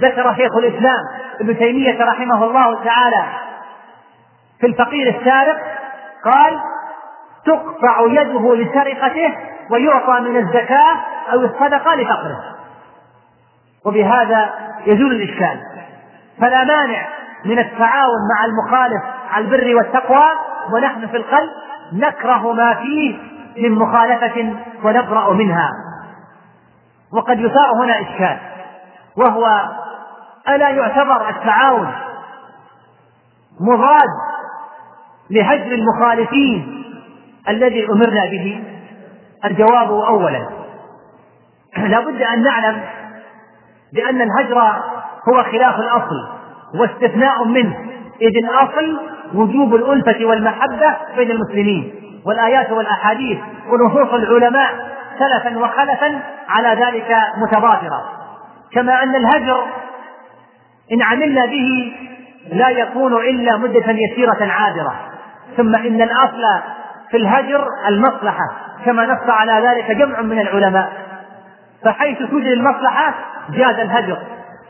ذكر شيخ الإسلام ابن تيمية رحمه الله تعالى في الفقير السارق قال تقطع يده لسرقته ويعطى من الزكاة أو الصدقة لفقره. وبهذا يزول الإشكال. فلا مانع من التعاون مع المخالف على البر والتقوى ونحن في القلب نكره ما فيه من مخالفة ونبرأ منها. وقد يثار هنا إشكال وهو ألا يعتبر التعاون مضاد لهجر المخالفين الذي أمرنا به؟ الجواب أولا. لا بد أن نعلم بأن الهجر هو خلاف الأصل واستثناء منه إذ الأصل وجوب الألفة والمحبة بين المسلمين والآيات والأحاديث ونصوص العلماء سلفا وخلفا على ذلك متضافرة كما أن الهجر إن عملنا به لا يكون إلا مدة يسيرة عابرة. ثم إن الأصل في الهجر المصلحة كما نص على ذلك جمع من العلماء. فحيث توجد المصلحة جاز الهجر.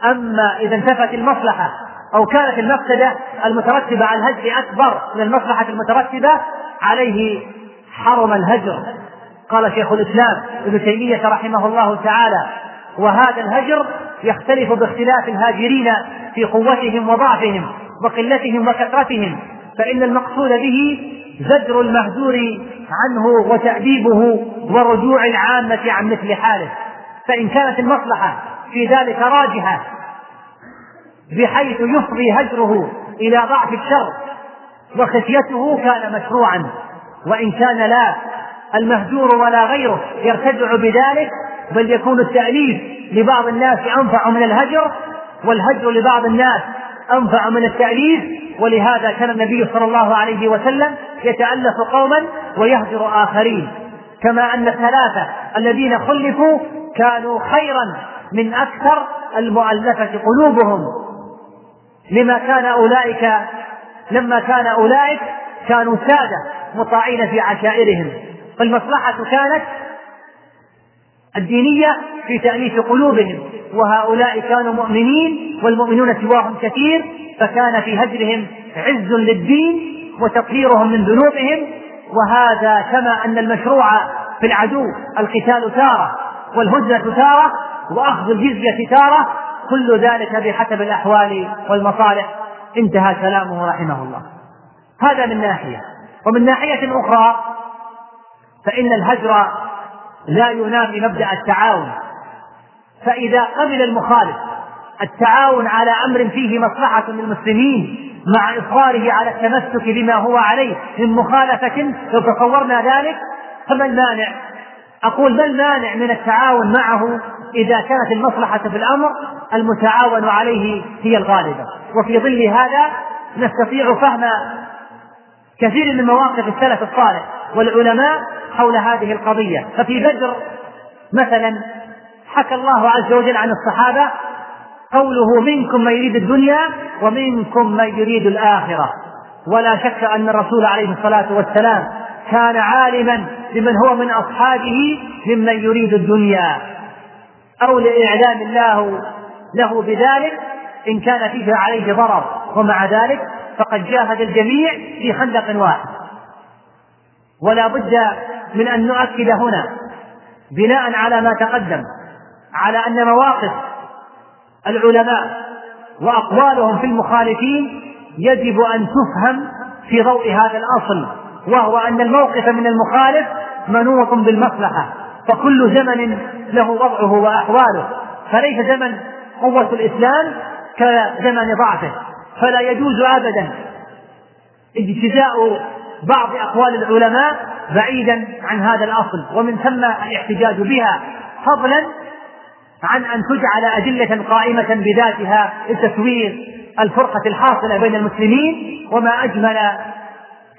أما إذا انتفت المصلحة أو كانت المفسدة المترتبة على الهجر أكبر من المصلحة المترتبة عليه حرم الهجر. قال شيخ الإسلام ابن تيمية رحمه الله تعالى وهذا الهجر يختلف باختلاف الهاجرين في قوتهم وضعفهم وقلتهم وكثرتهم فإن المقصود به زجر المهجور عنه وتأديبه ورجوع العامة عن مثل حاله. فإن كانت المصلحة في ذلك راجحة بحيث يفضي هجره إلى ضعف الشر وخشيته كان مشروعا. وإن كان لا المهجور ولا غيره يرتدع بذلك بل يكون التأليف لبعض الناس أنفع من الهجر والهجر لبعض الناس أنفع من التأليف ولهذا كان النبي صلى الله عليه وسلم يتألف قوما ويهجر آخرين. كما أن الثلاثة الذين خلفوا كانوا خيرا من أكثر المؤلفة قلوبهم. لما كان أولئك لما كان أولئك كانوا سادة مطاعين في عشائرهم. فالمصلحة كانت الدينية في تأليف قلوبهم وهؤلاء كانوا مؤمنين والمؤمنون سواهم كثير فكان في هجرهم عز للدين وتطهيرهم من ذنوبهم. وهذا كما أن المشروع في العدو القتال تارة والهجرة تارة وأخذ الجزية تارة كل ذلك بحسب الأحوال والمصالح. انتهى كلامه رحمه الله. هذا من ناحية. ومن ناحية أخرى فإن الهجر لا ينافي مبدأ التعاون. فإذا قبل المخالف التعاون على أمر فيه مصلحة للمسلمين مع إصراره على التمسك بما هو عليه من مخالفة لو تصورنا ذلك فما المانع؟ أقول ما المانع من التعاون معه؟ إذا كانت المصلحة في الأمر المتعاون عليه هي الغالبة. وفي ظل هذا نستطيع فهم كثير من مواقف السلف الصالح والعلماء حول هذه القضية. ففي بدر مثلا حكى الله عز وجل عن الصحابة قوله منكم من يريد الدنيا ومنكم من يريد الآخرة. ولا شك أن الرسول عليه الصلاة والسلام كان عالما بمن هو من أصحابه ممن يريد الدنيا. أو لإعلام الله له بذلك إن كان فيه عليه ضرر ومع ذلك فقد جاهد الجميع في خندق واحد. ولا بد من أن نؤكد هنا بناء على ما تقدم على أن مواقف العلماء وأقوالهم في المخالفين يجب أن تفهم في ضوء هذا الأصل وهو أن الموقف من المخالف منوط بالمصلحة. فكل زمن له وضعه وأحواله. فليس زمن قوة الإسلام كزمن ضعفه. فلا يجوز أبدا اجتزاء بعض أقوال العلماء بعيدا عن هذا الأصل. ومن ثم الاحتجاج بها فضلا عن أن تجعل أدلة قائمة بذاتها لتسوير الفرقة الحاصلة بين المسلمين. وما أجمل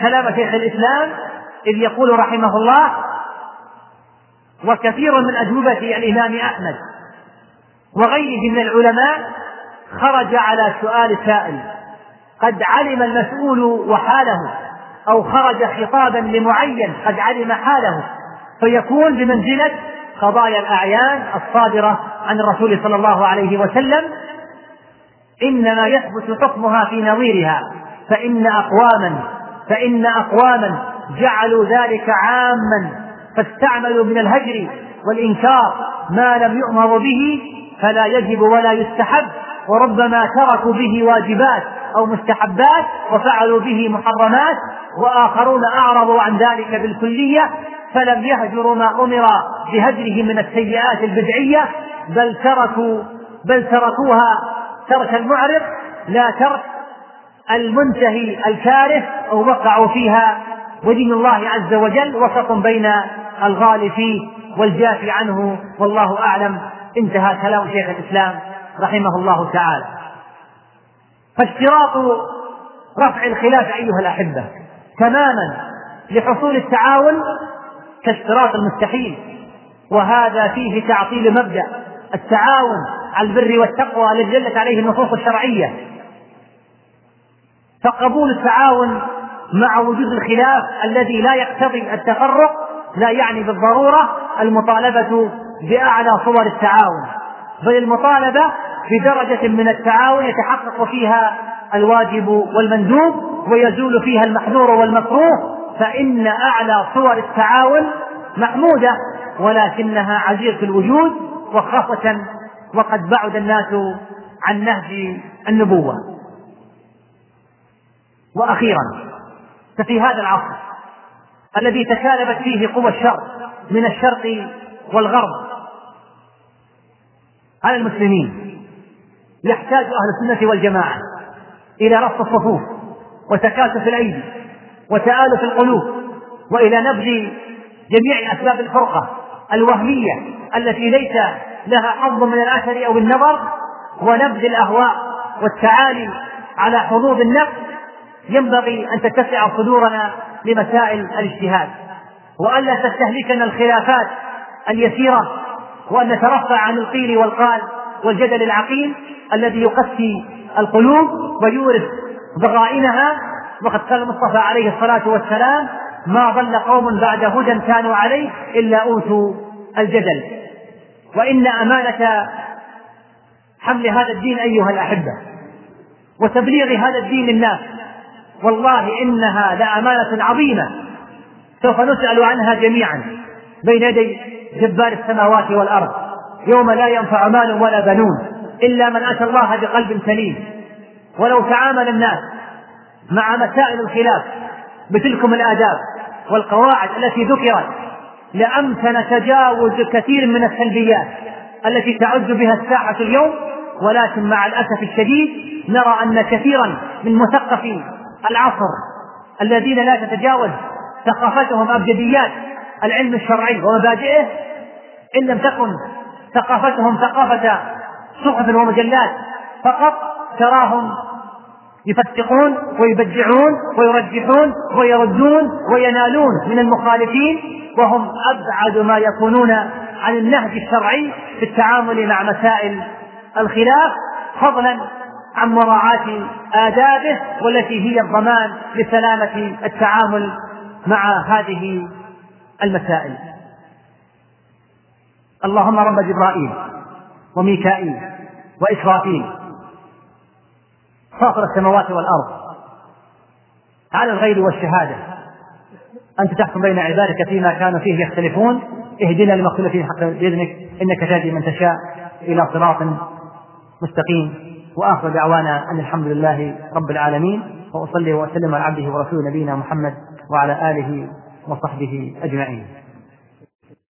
كلام شيخ الإسلام إذ يقول رحمه الله وكثير من أجوبة الإمام أحمد وغيره من العلماء خرج على سؤال سائل قد علم المسؤول وحاله أو خرج خطابا لمعين قد علم حاله؟ فيكون بمنزلة قضايا الأعيان الصادرة عن الرسول صلى الله عليه وسلم. إنما يثبت حكمها في نظيرها فإن أقواما فإن أقواما جعلوا ذلك عاما. فاستعملوا من الهجر والإنكار ما لم يؤمر به فلا يجب ولا يستحب وربما تركوا به واجبات أو مستحبات وفعلوا به محرمات وآخرون أعرضوا عن ذلك بالكلية فلم يهجروا ما أمر بهجره من السيئات البدعية بل تركوا بل تركوها ترك المعرض لا ترك المنتهي الكاره أو وقعوا فيها ودين الله عز وجل وسط بين الغالي فيه والجافي عنه والله أعلم. انتهى كلام شيخ الإسلام رحمه الله تعالى. فاشتراط رفع الخلاف أيها الأحبة تماما لحصول التعاون كاشتراط المستحيل وهذا فيه تعطيل مبدأ التعاون على البر والتقوى الذي دلت عليه النصوص الشرعية. فقبول التعاون مع وجود الخلاف الذي لا يقتضي التفرق لا يعني بالضرورة المطالبة بأعلى صور التعاون بل المطالبة بدرجة من التعاون يتحقق فيها الواجب والمندوب ويزول فيها المحذور والمكروه فإن أعلى صور التعاون محمودة ولكنها عزيزة الوجود وخاصة وقد بعد الناس عن نهج النبوة. وأخيرا ففي هذا العصر الذي تكالبت فيه قوى الشر من الشرق والغرب. على المسلمين يحتاج أهل السنة والجماعة إلى رص الصفوف وتكاتف الأيدي وتآلف القلوب وإلى نبذ جميع أسباب الفرقة الوهمية التي ليس لها حظ من الأثر أو النظر ونبذ الأهواء والتعالي على حظوظ النفس ينبغي أن تتسع صدورنا لمسائل الاجتهاد وألا تستهلكنا الخلافات اليسيرة وأن نترفع عن القيل والقال والجدل العقيم الذي يقسي القلوب ويورث ضغائنها وقد قال المصطفى عليه الصلاة والسلام ما ضل قوم بعد هدى كانوا عليه إلا أوتوا الجدل وإن أمانة حمل هذا الدين أيها الأحبة وتبليغ هذا الدين للناس والله إنها لأمانة عظيمة. سوف نسأل عنها جميعا بين يدي جبار السماوات والأرض. يوم لا ينفع مال ولا بنون إلا من أتى الله بقلب سليم. ولو تعامل الناس مع مسائل الخلاف بتلكم الآداب والقواعد التي ذكرت لأمكن تجاوز كثير من السلبيات التي تعد بها الساحة اليوم. ولكن مع الأسف الشديد نرى أن كثيرا من مثقفي العصر الذين لا تتجاوز ثقافتهم أبجديات العلم الشرعي ومبادئه إن لم تكن ثقافتهم ثقافة صحف ومجلات فقط تراهم يفتقون ويبدعون ويرجحون ويردون وينالون من المخالفين وهم أبعد ما يكونون عن النهج الشرعي في التعامل مع مسائل الخلاف فضلا عن مراعاة آدابه والتي هي الضمان لسلامة التعامل مع هذه المسائل. اللهم رب جبرائيل وميكائيل وإسرافيل فاطر السماوات والأرض على الغيب والشهادة أنت تحكم بين عبادك فيما كانوا فيه يختلفون. اهدنا لما اختلف فيه حق بإذنك إنك تهدي من تشاء إلى صراط مستقيم. وآخر دعوانا أن الحمد لله رب العالمين وأصلي وأسلم على عبده ورسوله نبينا محمد وعلى آله وصحبه أجمعين.